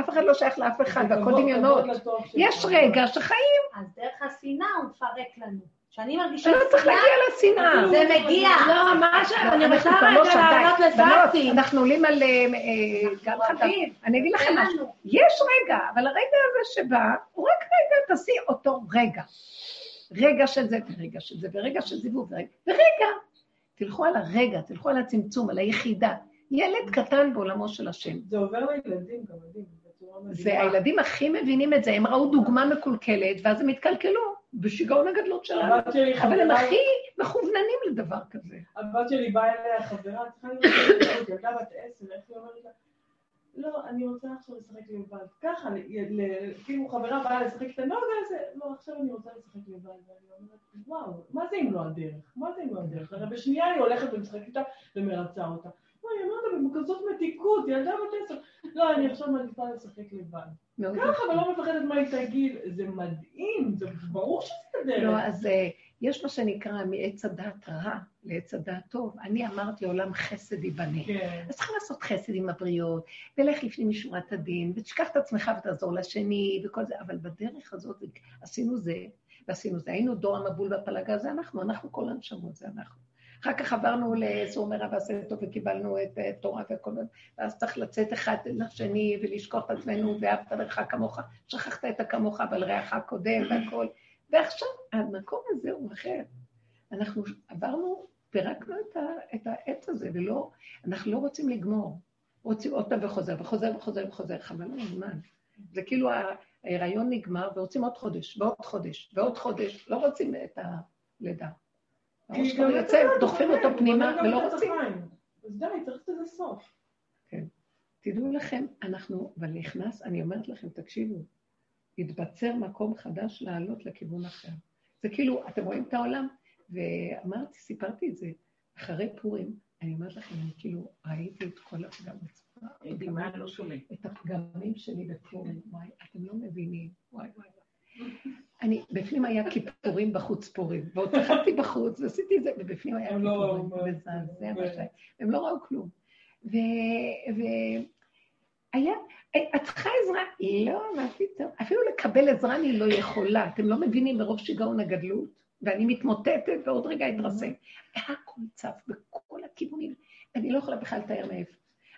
אף אחד לא שייך לאף אחד, והכל דמיונות. יש רגע שחיים, אז דרך השנאה הוא מפרק לנו. כשאני מרגישה לא צריך להגיע לשנאה. זה מגיע. לא, מה ש... אני רוצה כבר רגע לא שם, די. לענות בנות, לפסי. אנחנו עולים על אה, אה, גל חביב. אני אגיד לכם משהו. יש רגע, אבל הרגע הזה שבא, הוא רק רגע, תעשי אותו רגע. רגע של זה, ורגע של זה, ורגע של זיווג, ורגע. ורגע. תלכו על הרגע, תלכו על הצמצום, על היחידה. ילד קטן בעולמו של השם. זה עובר לילדים גם, מדהים. זה הילדים הכי מבינים את זה, הם ראו דוגמה מקולקלת, ואז הם התקלקלו בשיגעון הגדלות שלנו. אבל הם הכי מכווננים לדבר כזה. הבת שלי באה אליה חברה, צריכה ילדה בת עשר, איך היא אומרת לה? לא, אני רוצה עכשיו לשחק לבד. ככה, כאילו חברה באה לשחק את הנוגה הזה, לא, עכשיו אני רוצה לשחק לבד. ואני אומרת, וואו, מה זה אם לא הדרך? מה זה אם לא הדרך? הרי בשנייה היא הולכת ומשחקת איתה ומרצה אותה. וואי, היא אומרת, בכזאת מתיקות, ילדה בת עשר. לא, אני עכשיו מעדיפה לשחק לבד. ככה, ולא מפחדת מה היא תגיד. זה מדהים, זה ברור שזה הדרך. לא, אז אה, יש מה שנקרא מעץ הדעת רע לעץ הדעת טוב. אני אמרתי, עולם חסד ייבנה. כן. אז צריכים לעשות חסד עם הבריות, ולך לפנים משורת הדין, ותשכח את עצמך ותעזור לשני, וכל זה, אבל בדרך הזאת עשינו זה, ועשינו זה. היינו דור המבול והפלגה, זה אנחנו, אנחנו כל הנשמות, זה אנחנו. אחר כך עברנו לסור מרע ועשה טוב וקיבלנו את אה, תורה וכל זה, ואז צריך לצאת אחד לשני ולשכוח את עצמנו, ואהבת לרעך כמוך, שכחת את הכמוך, אבל רעך קודם והכל. ועכשיו, המקום הזה הוא אחר. אנחנו עברנו, פירקנו את, ה, את העץ הזה, ולא, אנחנו לא רוצים לגמור. רוצים עוד פעם וחוזר, וחוזר וחוזר וחוזר, חבל על הזמן. זה כאילו ההיריון נגמר, ורוצים עוד חודש, ועוד חודש, ועוד חודש, לא רוצים את הלידה. כבר גם יוצא, אתה דוחפים אותו פנימה, ולא את רוצים. אז די, צריך לזה סוף. תדעו לכם, אנחנו, אבל נכנס, אני אומרת לכם, תקשיבו, התבצר מקום חדש לעלות לכיוון אחר. זה כאילו, אתם רואים את העולם? ואמרתי, סיפרתי את זה, אחרי פורים, אני אומרת לכם, אני כאילו ראיתי את כל הפגם בצורה, הייתי מה לא. את הפגמים שלי בפורים, וואי, אתם לא מבינים, וואי וואי. אני, בפנים היה כיפורים בחוץ פורים, ועוד צחקתי בחוץ, ועשיתי את זה, ובפנים היה לא- כיפורים, מזעזע מה. שהיה. הם לא ראו כלום. ו... ו... היה, את צריכה עזרה? לא, מה פתאום? אפילו לקבל עזרה אני לא יכולה. אתם לא מבינים מרוב שיגעון הגדלות, ואני מתמוטטת ועוד רגע אתרסק. הכל צף בכל הכיוונים, אני לא יכולה בכלל לתאר מאיפה.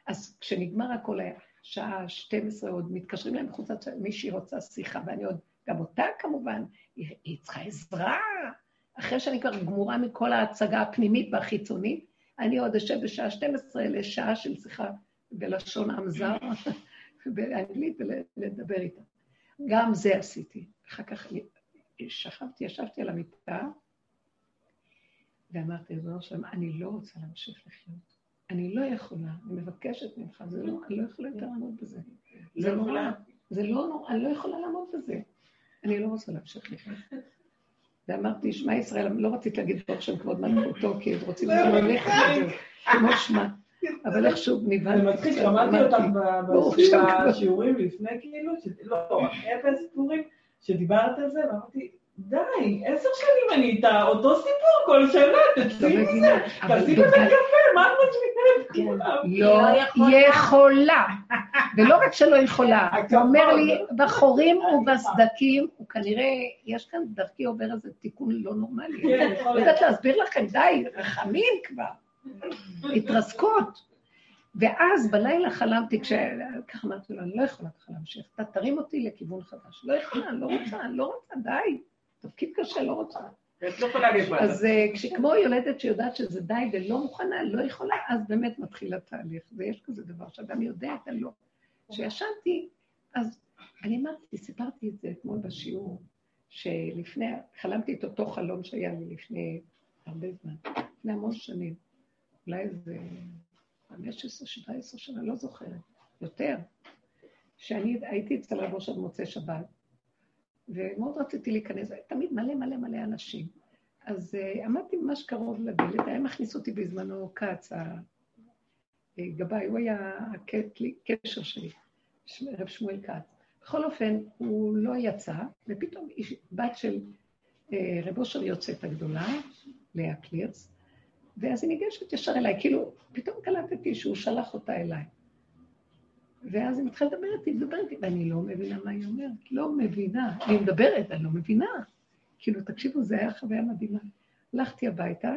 אז כשנגמר הכל היה שעה 12 עוד, מתקשרים להם חוץ, מישהי רוצה שיחה, ואני עוד, גם אותה כמובן, היא, היא צריכה עזרה. אחרי שאני כבר גמורה מכל ההצגה הפנימית והחיצונית, אני עוד אשב בשעה 12 לשעה של שיחה בלשון עם זר, באנגלית, ולדבר איתה. גם זה עשיתי. אחר כך שכבתי, ישבתי על המיטה, ואמרתי, ריבונו שלום, אני לא רוצה להמשיך לחיות. אני לא יכולה, אני מבקשת ממך, זה לא, אני לא יכולה יותר לעמוד בזה. זה לא נורא, יכולה? זה לא נורא, אני לא יכולה לעמוד בזה. אני לא רוצה להמשיך לחיות. ואמרתי, שמע ישראל, לא רציתי להגיד ברוך שם כבוד מלכותו, כי רוצים ללכת וזהו, כמו שמע. אבל איכשהו זה נבהלתי. מצחיק, קצת, שמעתי אותך. בשיעורים לפני, כאילו, לא, אפס פורים, שדיברת על זה, ואמרתי, די, עשר שנים אני איתה, אותו סיפור כל שנה, תצאי מזה, תעשי בזה בגלל- קפה, מה את משמיעה את כן. כולם? לא לא יכולה. ולא רק שלא יכולה. אתה אומר לי, בחורים ובסדקים, הוא כנראה, יש כאן דרכי עובר איזה תיקון לא נורמלי. כן, לא להיות. יודעת להסביר לכם, די, רחמים כבר. התרסקות. ואז בלילה חלמתי, ככה אמרתי לו, אני לא יכולה ככה להמשיך, אתה תרים אותי לכיוון חדש. לא יכולה, אני לא רוצה, אני לא רוצה, די. תפקיד קשה, לא רוצה. לא. אז אה, כשכמו יולדת שיודעת שזה די ולא מוכנה, לא יכולה, אז באמת מתחיל התהליך. ויש כזה דבר שאדם יודע את הלא. כשישנתי, אז אני אמרתי, סיפרתי את זה אתמול בשיעור, שלפני, חלמתי את אותו חלום שהיה לי לפני הרבה זמן, לפני המון שנים, אולי איזה 15, 17 שנה, לא זוכרת. יותר. שאני הייתי אצל רבו של מוצאי שבת, ומאוד רציתי להיכנס, תמיד מלא מלא מלא אנשים. אז uh, עמדתי ממש קרוב לדלת, היה מכניס אותי בזמנו כץ, הגבאי, הוא היה הקשר שלי, רב שמואל כץ. בכל אופן, הוא לא יצא, ופתאום בת של uh, רב אושר יוצאת הגדולה, לאה קלירס, ואז היא ניגשת ישר אליי, כאילו, פתאום קלטתי שהוא שלח אותה אליי. ואז היא מתחילה לדבר איתי, לדבר איתי, ואני לא מבינה מה היא אומרת, לא מבינה. היא מדברת, אני לא מבינה. כאילו, תקשיבו, זה היה חוויה מדהימה. הלכתי הביתה.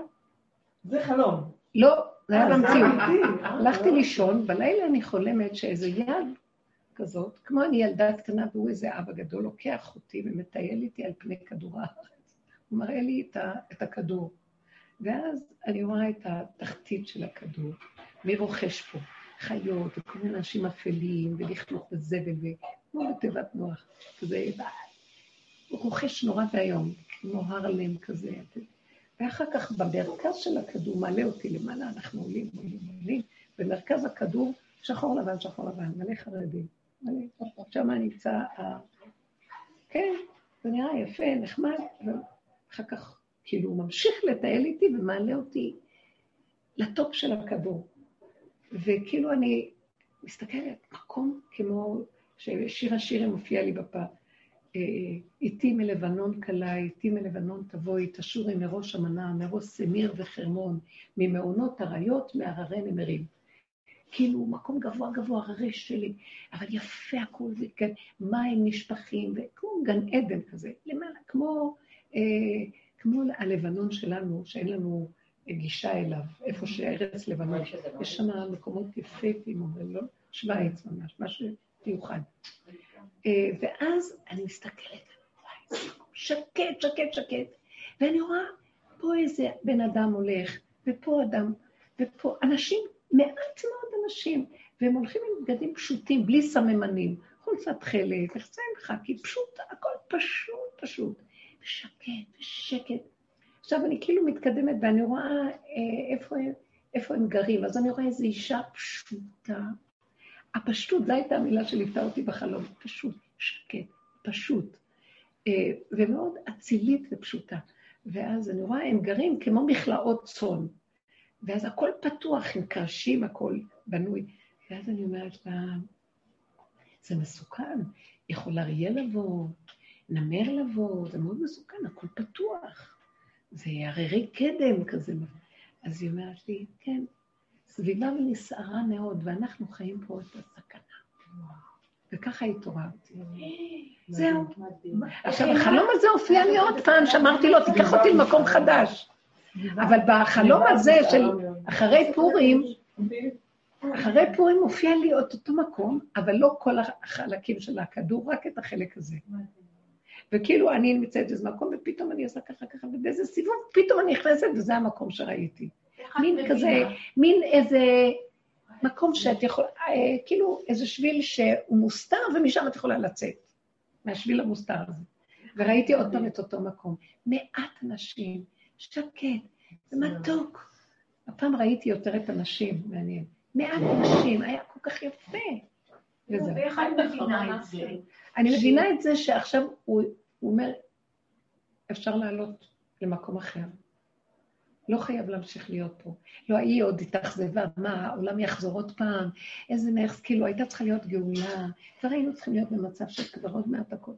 זה חלום. לא, זה היה במציאות. הלכתי לישון, בלילה אני חולמת שאיזה יד כזאת, כמו אני ילדה קטנה והוא איזה אבא גדול, לוקח אותי ומטייל איתי על פני כדור הארץ. הוא מראה לי את הכדור. ואז אני רואה את התחתית של הכדור, מי רוכש פה? חיות, וכל מיני אנשים אפלים, ולכלוך בזבל, וכמו בתיבת נוח, כזה, רוכש נורא ואיום, כמו הרלם כזה. ואחר כך במרכז של הכדור מעלה אותי למעלה, אנחנו עולים, עולים, עולים, במרכז הכדור שחור לבן, שחור לבן, מלא חרדים. שם נמצא ה... כן, זה נראה יפה, נחמד, ואחר כך כאילו הוא ממשיך לטייל איתי ומעלה אותי לטופ של הכדור. וכאילו אני מסתכלת, מקום כמו ששיר השירים מופיע לי בפה. אה, איתי מלבנון קלה, איתי מלבנון תבואי, תשורי מראש המנה, מראש סמיר וחרמון, ממעונות אריות, מהררי נמרים. כאילו, מקום גבוה גבוה, הררי שלי, אבל יפה הכול, וכן, מים נשפכים, וכמו גן עדן כזה, למעלה, כמו, אה, כמו הלבנון שלנו, שאין לנו גישה אליו, איפה שארץ לבנון. יש שם מקומות יפהפים, אבל לא שווייץ ממש, משהו מיוחד. אה, ואז אני מסתכלת, שקט, שקט, שקט, ואני רואה פה איזה בן אדם הולך, ופה אדם, ופה אנשים, מעט מאוד אנשים, והם הולכים עם בגדים פשוטים, בלי סממנים, חולצת תכלת, יחצאים חכי, פשוט, הכל פשוט, פשוט. ושקט, ושקט. עכשיו אני כאילו מתקדמת ואני רואה אה, איפה, איפה הם גרים, אז אני רואה איזו אישה פשוטה. הפשטות, זו הייתה המילה שליוותה אותי בחלום, פשוט, שקט, פשוט, אה, ומאוד אצילית ופשוטה. ואז אני רואה, הם גרים כמו מכלאות צאן, ואז הכל פתוח, עם קרשים, הכל בנוי. ואז אני אומרת לה, זה מסוכן, יכול אריה לבוא, נמר לבוא, זה מאוד מסוכן, הכל פתוח. זה הררי קדם כזה. אז היא אומרת לי, כן, סביבה ונסערה מאוד, ואנחנו חיים פה את הסכנה. וככה התעוררתי. זהו. עכשיו, החלום הזה הופיע לי עוד פעם, שאמרתי לו, תיקח אותי למקום חדש. אבל בחלום הזה של אחרי פורים, אחרי פורים הופיע לי עוד אותו מקום, אבל לא כל החלקים של הכדור, רק את החלק הזה. וכאילו אני נמצאת באיזה מקום, ופתאום אני עושה ככה ככה, ובאיזה סיבוב, פתאום אני נכנסת, וזה המקום שראיתי. מין כזה, מין איזה מקום שאת יכולה, אה, כאילו איזה שביל שהוא מוסתר, ומשם את יכולה לצאת, מהשביל המוסתר הזה. וראיתי עוד פעם את אותו מקום. מעט אנשים, שקט, מתוק. הפעם ראיתי יותר את הנשים, מעניין. מעט אנשים, היה כל כך יפה. ואיך את מבינה את זה? אני מבינה את זה שעכשיו הוא, הוא אומר, אפשר לעלות למקום אחר. לא חייב להמשיך להיות פה. לא, היא עוד התאכזבה, מה, העולם יחזור עוד פעם, איזה נכס, כאילו, הייתה צריכה להיות גאולה, כבר היינו צריכים להיות במצב של כבר עוד מעט הכול.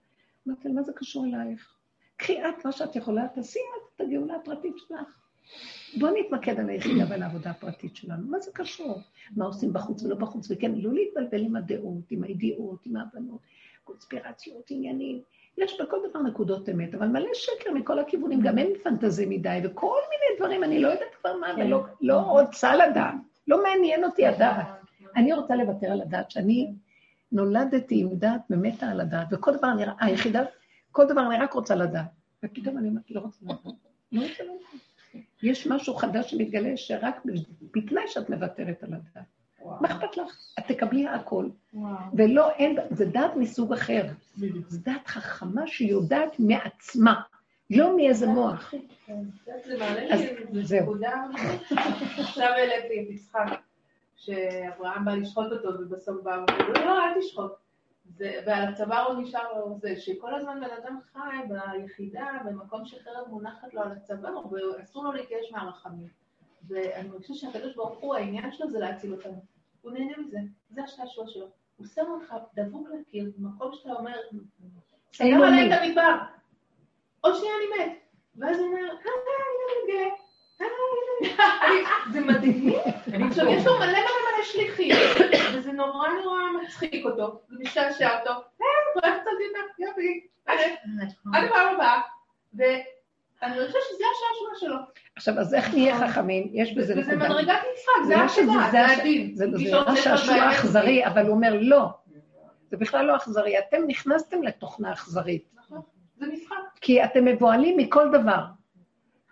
אמרתי לה, מה זה קשור אלייך? קחי את מה שאת יכולה, תעשי את הגאולה הפרטית שלך. בואו נתמקד על היחידה ועל העבודה הפרטית שלנו. מה זה קשור? מה עושים בחוץ ולא בחוץ? וכן, לא להתבלבל עם הדעות, עם הידיעות, עם ההבנות. קונספירציות, עניינים. יש בכל דבר נקודות אמת, אבל מלא שקר מכל הכיוונים, גם אין פנטזי מדי, וכל מיני דברים, אני לא יודעת כבר מה, כן. ולא לא רוצה לדעת. לא מעניין אותי הדעת. אני רוצה לוותר על הדעת, שאני נולדתי עם דעת ומתה על הדעת, וכל דבר נראה, היחידה, כל דבר אני רק רוצה לדעת. ופתאום אני אומרת, לא רוצה לדעת. לא רוצה לדעת. יש משהו חדש שמתגלה שרק בתנאי שאת מוותרת על הדעת. מה אכפת לך? את תקבלי הכל. ולא, אין, זה דעת מסוג אחר. זו דעת חכמה שיודעת מעצמה, לא מאיזה מוח. זה מעלה לי זהו. נקודה, עכשיו העליתי משחק, שאברהם בא לשחוט אותו, ובסוף בא לו, לא, אל תשחוט. זה- ועל הצוואר הוא נשאר לו זה, שכל הזמן בן אדם חי ביחידה, במקום שחרב מונחת לו על הצוואר, ואסור לו להתייאש מהרחמים. ואני מרגישה שהקדוש ברוך הוא, העניין שלו זה להציל אותנו. הוא נהנה מזה, זה השעשוע שלו. הוא שם אותך דבוק לקיר, במקום שאתה אומר, סגר אונים. את המדבר, עוד שנייה אני מת. ואז הוא אומר, היי, אני גאה, היי, אני- זה מדהים. עכשיו, יש לו מלא מלא שליחים, וזה נורא נורא מצחיק אותו, זה משעשע אותו. היי, פרויקט יותר, יופי, עד הפעם הבאה. ואני חושבת שזה השעשוע שלו. עכשיו, אז איך נהיה חכמים? יש בזה וזה נקודה. מדרגת משחק, זה לא התודה, זה הדין. זה נראה שעשוע אכזרי, אבל הוא אומר לא. זה בכלל לא אכזרי, אתם נכנסתם לתוכנה אכזרית. נכון, זה משחק. כי אתם מבוהלים מכל דבר.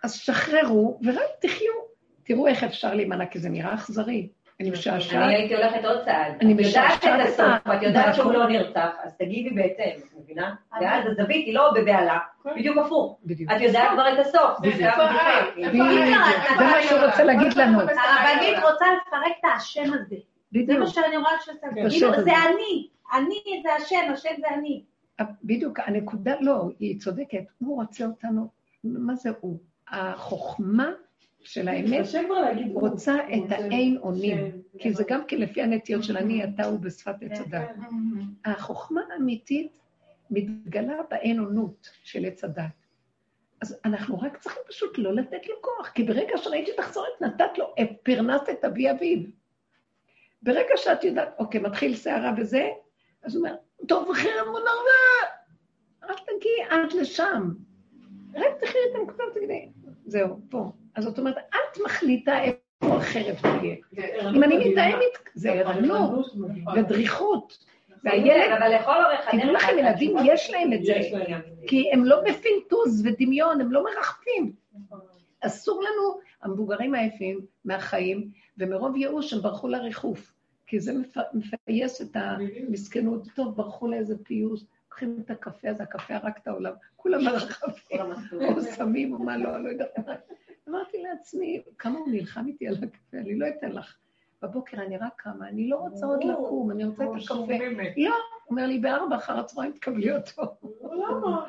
אז שחררו ורק תחיו. תראו איך אפשר להימנע, כי זה נראה אכזרי. אני משעשעת. אני הייתי הולכת עוד צעד. אני את יודעת משעשעת את את הסוף, ואת יודעת שהוא. לא נרצח, אז תגידי בהתאם, את מבינה? ואז הזווית היא לא בבהלה, בדיוק הפוך. בדיוק. את יודעת כבר את הסוף, זה. זה מה שהוא רוצה להגיד לנו. הרבנית רוצה לפרק את השם הזה. זה בדיוק. מה שאני רואה שאתה... השם כאילו. זה אני. אני זה השם, השם זה אני. בדיוק, הנקודה, לא, היא צודקת. הוא רוצה אותנו, מה זה הוא? החוכמה של האמת. רוצה את האין אונים. כי זה גם כן לפי הנטיות של אני, אתה הוא בשפת עץ כן, הדת. כן. החוכמה האמיתית מתגלה באין אונות של עץ הדת. אז אנחנו רק צריכים פשוט לא לתת לו כוח, כי ברגע שראיתי את החזורת, נתת לו, פרנסת את אבי אביו. ברגע שאת יודעת, אוקיי, מתחיל סערה וזה, אז הוא אומר, טוב, חרם ונרבה, אל תגיעי עד לשם. רק תחי את הנקודה ותגידי, זהו, פה. אז זאת אומרת, את מחליטה איפה החרב תהיה. אם אני. מתאמת, זה ערנות. ודריכות. והילד. תדעו לכם, ילדים, יש להם את זה. כי הם לא בפינטוז ודמיון, הם לא מרחפים. אסור לנו, המבוגרים העייפים מהחיים, ומרוב ייאוש הם ברחו לריחוף. כי זה מפ- מפייס את המסכנות. טוב, ברחו לאיזה פיוס, לוקחים את הקפה הזה, הקפה הרג את העולם, כולם המסלול. או סמים או מה לא, לא יודעת מה. אמרתי לעצמי, כמה הוא נלחם איתי על הקפה, אני לא אתן לך. בבוקר אני רק קמה, אני לא רוצה עוד לקום, אני רוצה את הקפה. לא, אומר לי, בארבע אחר הצהריים תקבלי אותו. למה?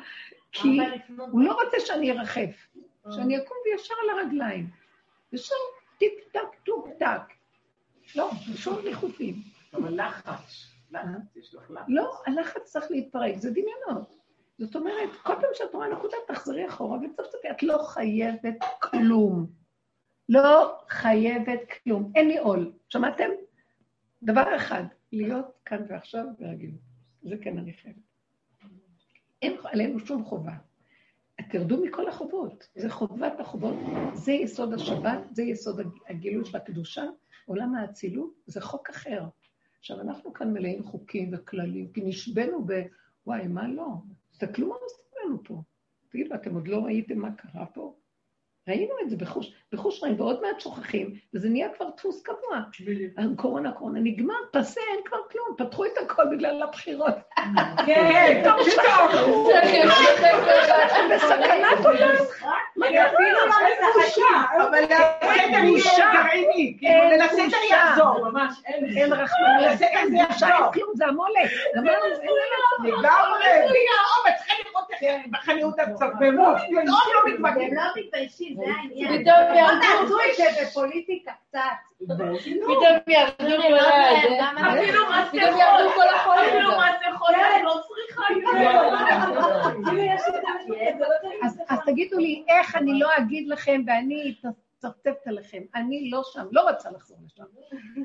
כי הוא לא רוצה שאני ארחף, שאני אקום וישר על הרגליים. ושם טיק טק טוק טק. לא, שום ריחופים. אבל לחץ, לא, הלחץ צריך להתפרק, זה דמיונות. זאת אומרת, כל פעם שאת רואה נקודה, תחזרי אחורה וצפצפי, את לא חייבת כלום. לא חייבת כלום, אין לי עול. שמעתם? דבר אחד, להיות כאן ועכשיו ברגילות. זה כן אני חייבת. אין עלינו שום חובה. תרדו מכל החובות, זה חובת החובות, זה יסוד השבת, זה יסוד הגילוי של הקדושה, עולם האצילות, זה חוק אחר. עכשיו, אנחנו כאן מלאים חוקים וכללים, כי נשבנו ב... וואי, מה לא? תסתכלו מה עושים לנו פה. תגידו, אתם עוד לא ראיתם מה קרה פה? ראינו את זה בחוש, בחוש רואים, ועוד מעט שוכחים, וזה נהיה כבר דפוס קבוע. קורונה, קורונה, נגמר, פסה, אין כבר כלום, פתחו את הכל בגלל הבחירות. כן, טוב, שכחו. הם בסכנת עולם. מה לא בושה. אבל כאילו אין בושה. יחזור. ממש אין. אין רחמנות, אין זה בושה. אין כלום, זה המולך. אין. לגמרי. בחניות הצפרות, פתאום לא הם מתמגנים. לא מתביישים. פתאום ירדו תעשו את זה בפוליטיקה קצת. פתאום ירדו כל ה... אפילו מסכות, אני לא צריכה. אז, אז תגידו לי, איך אני לא אגיד לכם ואני מצפצפת עליכם? אני לא שם, לא רוצה לחזור לשם.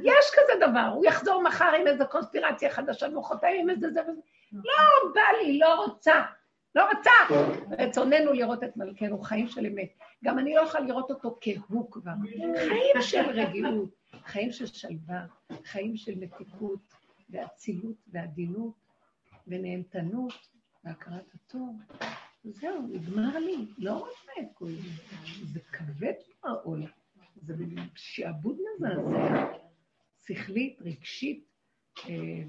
יש כזה דבר, הוא יחזור מחר עם איזו קונספירציה חדשה, מחרתיים עם איזה זה וזה. לא בא לי, לא רוצה, לא רוצה. רצוננו לראות את מלכנו, חיים של אמת. גם אני לא יכולה לראות אותו כהוא כבר. חיים של רגיעות, חיים של שלווה, חיים של מתיקות ואצילות ועדינות ונהנתנות והכרת הטוב. זהו, נגמר לי, לא רוצה את כל זה. זה כבד כמו העול. זה שעבוד מזעזע, שכלית, רגשית, אה,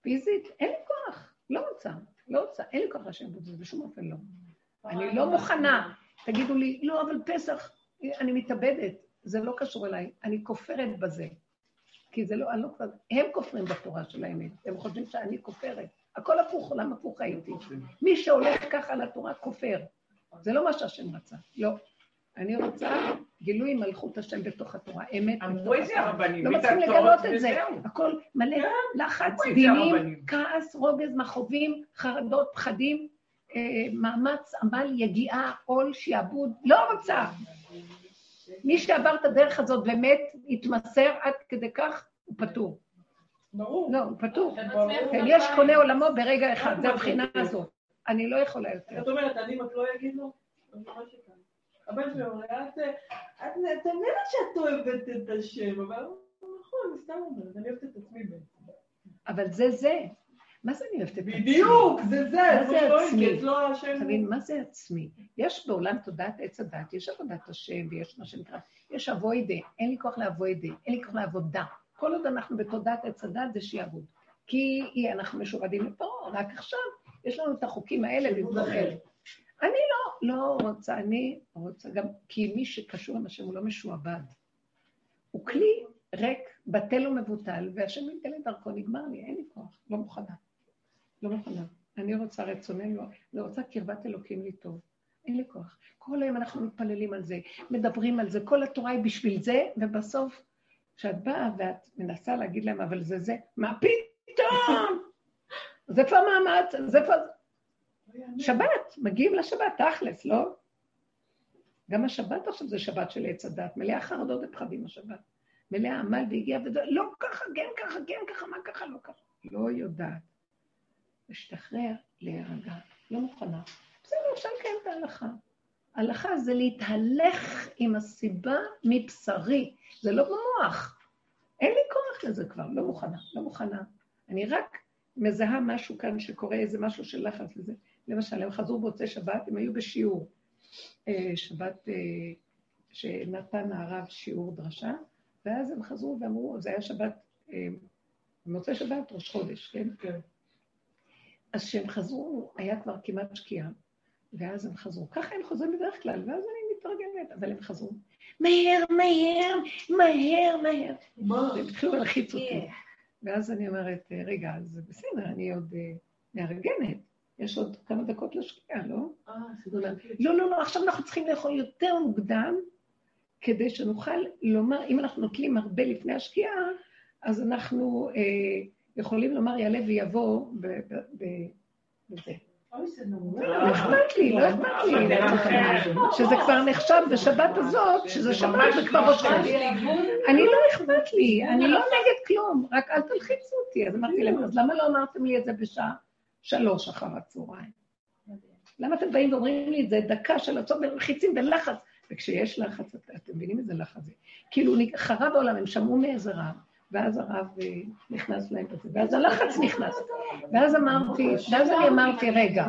פיזית, אין לי כוח, לא רוצה, לא רוצה, אין לי כוח לשעבוד הזה, בשום אופן לא. אני לא מוכנה. תגידו לי, לא, אבל פסח, אני מתאבדת. זה לא קשור אליי, אני כופרת בזה. כי זה לא, אני לא כבר, הם כופרים בתורה של האמת, הם חושבים שאני כופרת. הכל הפוך, עולם הפוך הייתי. מי שהולך ככה לתורה כופר. זה לא מה שהשם רצה, לא. אני רוצה גילוי מלכות השם בתוך התורה, אמת אמרו את זה הרבנים, לא מצליחים לגלות את זה. הכל מלא לחץ, את זה דינים. כעס, רוגז, מכאובים, חרדות, פחדים, אה, מאמץ, עמל, יגיעה, עול, שעבוד. לא רוצה. מי שעבר את הדרך הזאת באמת התמסר עד כדי כך, הוא פטור. ברור. לא, הוא פטור. כן, יש קונה עולמו ברגע אחד, זה הבחינה הזאת. אני לא יכולה יותר. את אומרת, אני רק לא אגיד לו? הבן שלי אומר, את, אומרת שאת אוהבת את השם, אבל נכון, אני סתם אומרת, אני אוהבת את עצמי בעצם. אבל זה זה. מה זה אני אוהבת את עצמי? בדיוק, זה זה, מה זה לא עצמי? השם... תבין, מה זה עצמי? יש בעולם תודעת עץ הדת, יש עבודת השם ויש מה שנקרא, יש אבוידה, אין לי כוח לאבוידה, אין לי כוח לעבודה. כל עוד אנחנו בתודעת עץ הדת זה שיעבוד. כי אנחנו משועבדים לפרעה, רק עכשיו יש לנו את החוקים האלה במקום אלה. אני לא, לא רוצה, אני רוצה גם, כי מי שקשור עם השם הוא לא משועבד. הוא כלי ריק, בטל ומבוטל, והשם מתגלה דרכו, נגמר לי, אין לי כוח, לא מוכנה. לא מוכנה. אני רוצה רצוננו, אני רוצה קרבת אלוקים לי טוב. אין לי כוח. כל היום אנחנו מתפללים על זה, מדברים על זה, כל התורה היא בשביל זה, ובסוף, כשאת באה ואת מנסה להגיד להם, אבל זה זה, מה פתאום? אז איפה המאמץ? אז איפה... שבת, מגיעים לשבת, תכלס, לא? גם השבת עכשיו זה שבת של עץ הדת, מלאה חרדות ופחדים השבת. מלאה עמל והגיע וזה, לא ככה, כן ככה, כן ככה, מה ככה, לא ככה. לא יודעת. להשתחרר, להירגע, לא מוכנה. בסדר, אפשר לקיים את ההלכה. ההלכה זה להתהלך עם הסיבה מבשרי, זה לא במוח. אין לי כוח לזה כבר, לא מוכנה, לא מוכנה. אני רק מזהה משהו כאן שקורה, איזה משהו של לחץ וזה. למשל, הם חזרו במוצאי שבת, הם היו בשיעור. אה, שבת אה, שנתן הרב שיעור דרשה, ואז הם חזרו ואמרו, זה היה שבת, אה, במוצאי שבת, ראש חודש, כן? כן. אז כשהם חזרו, היה כבר כמעט שקיעה, ואז הם חזרו. ככה הם חוזרים בדרך כלל, ואז אני מתרגמת, אבל הם חזרו. מהר, מהר, מהר, מהר. והם התחילו להלחיץ אותי. ואז אני אומרת, רגע, אז בסדר, אני עוד מארגנת. יש עוד כמה דקות לשקיעה, לא? אה, לא, לא, לא, עכשיו אנחנו צריכים לאכול יותר מוקדם, כדי שנוכל לומר, אם אנחנו נוטלים הרבה לפני השקיעה, אז אנחנו אה, יכולים לומר יעלה ויבוא ב- ב- ב- בזה. נורא. לא אכפת לי, לא אכפת לי. שזה כבר נחשב בשבת הזאת, שזה שבת וכבר ראש חודש. אני לא אכפת לי, אני לא נגד כלום, רק אל תלחיצו אותי. אז אמרתי להם, אז למה לא אמרתם לי את זה בשעה שלוש אחר הצהריים? למה אתם באים ואומרים לי את זה דקה של הצום ולחיצים בלחץ? וכשיש לחץ, את- אתם מבינים איזה לחץ זה? כאילו חרב העולם, הם שמעו מאיזה רב, ואז הרב אה, נכנס להם בזה, ואז הלחץ נכנס. ואז אמרתי, ואז אני אמרתי, רגע,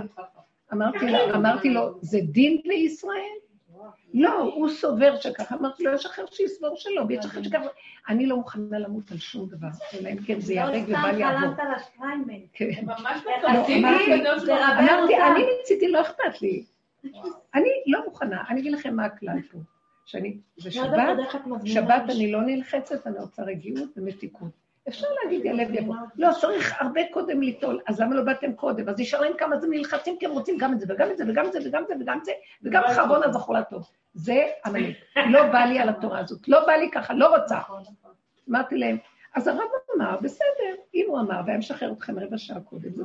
אמרתי לו, זה דין לישראל? לא, הוא סובר שככה. אמרתי לו, יש אחר שיסבור שלא, ויש אחר שככה. אני לא מוכנה למות על שום דבר, אלא אם כן זה לא ייהרג סתם ובל יעבור. חלמת על השטריימל. כן. ממש לא, אמרתי-. אני מצידי לא אכפת לי. אני לא מוכנה. אני אגיד לכם מה הכלל פה. שאני, זה לא שבת, שבת. אני לא נלחצת, אני רוצה רגיעות ומתיקות. אפשר להגיד יעלה ויבוא. לא, צריך הרבה קודם ליטול, אז למה לא באתם קודם? אז נשאר להם כמה זמן נלחצים, כי הם רוצים גם את זה, וגם את זה, וגם את זה, וגם את זה, וגם את זה, וגם אחרון הזכור לטוב. זה עמלק. לא בא לי על התורה הזאת. לא בא לי ככה, לא רוצה. אמרתי להם, אז הרב אמר, בסדר, אם הוא אמר, והיה משחרר אתכם רבע שעה קודם, זה.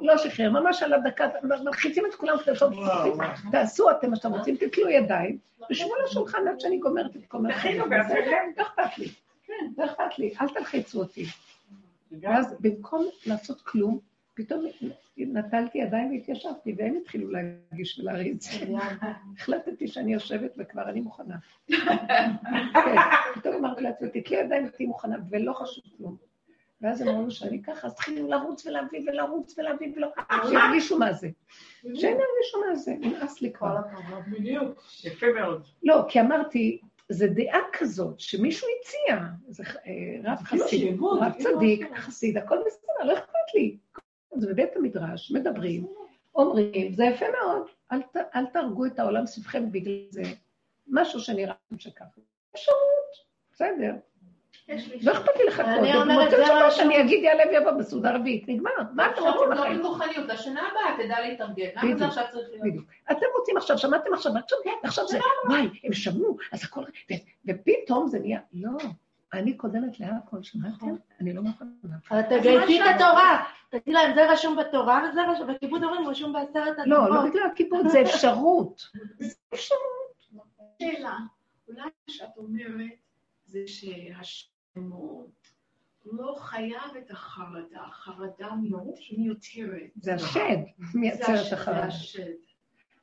לא שחרר, ממש על הדקה, מלחיצים את כולם כדי לעשות וואו. תעשו אתם מה שאתם רוצים, תתלו ידיים, ושבו לשולחן עד שאני גומרת את כל מה. בעצמכם. לא אכפת לי, כן, לא אכפת לי, אל תלחיצו אותי. ואז במקום לעשות כלום, פתאום נטלתי ידיים והתיישבתי, והם התחילו להגיש ולהריץ. החלטתי שאני יושבת וכבר אני מוכנה. כן, פתאום אמרתי לעצמי, תתלי ידיים ותהיי מוכנה, ולא חשוב כלום. ואז הם אמרו שאני ככה, אז התחילו לרוץ ולהביא ולרוץ ולהביא ולא... שירגישו מה זה. שהם ירגישו מה זה, נמאס לי כבר. בדיוק. יפה מאוד. לא, כי אמרתי, זה דעה כזאת שמישהו הציע, זה אה, רב חסיד, רב. צדיק, חסיד, הכל בסדר, לא אכפת לי. זה בבית המדרש, מדברים, אומרים, זה יפה מאוד, אל, ת, אל תהרגו את העולם סביבכם בגלל זה. משהו שנראה לכם שככה. אפשרות, בסדר. לא אכפת לי לחכות. אני עוד אומרת, מוצאי זה שבת. אני אגיד יעלה ויבוא בסעודה רביעית, נגמר. מה אתם רוצים אפשרות לא בחיים? בכוחניות, לשנה הבאה תדע להתארגן. למה. זה עכשיו צריך להיות? אתם רוצים עכשיו, שמעתם עכשיו, עכשיו, עכשיו זה, וואי, הם שמעו, אז הכל, ופתאום זה נהיה, לא, אני קודמת להכל, שמעתם? אני לא מוכנה. אבל תגייסי את התורה. תגידי להם, זה רשום בתורה וזה רשום, וכיבוד הורים רשום בעשרת לא, לא הדברות. בגלל הכיבוד, זה אפשרות. זה אפשרות. שאלה, אולי מה שאת אומרת זה שהשם הוא לא חייב את החרדה, החרדה מיותרת. זה השד מייצר את זה החרדה. השד.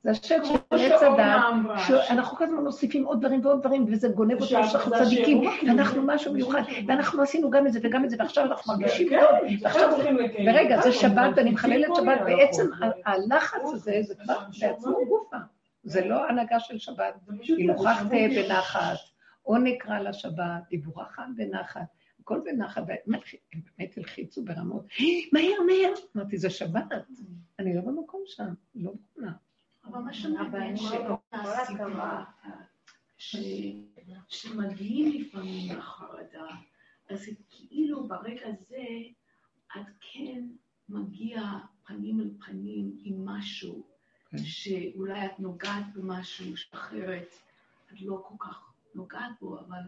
זה השד של עץ הדת, אמרה, שאנחנו כל הזמן מוסיפים עוד דברים ועוד דברים, וזה גונב אותנו שאנחנו צדיקים, ואנחנו גדול. משהו מיוחד, ואנחנו עשינו גם את זה וגם את זה, ועכשיו אנחנו מרגישים כן, טוב, ועכשיו... לקיים. ורגע, זה שבת, מוסיפים מחללת שבת, בעצם הלחץ הזה, זה כבר בעצמו גופה. זה לא הנהגה של שבת. תהא שמות בנחת, או נקרא לשבת, דיבורך בנחת, הכל בנחת, באמת הלחיצו ברמות, מהר, מהר. אמרתי, זה שבת, אני לא במקום שם, לא מוכנה. אבל מה שמעניין שמגיעים לפעמים לחרדה, אז זה כאילו ברגע זה את כן מגיע פנים אל פנים עם משהו, כן. שאולי את נוגעת במשהו שאחרת את לא כל כך נוגעת בו, אבל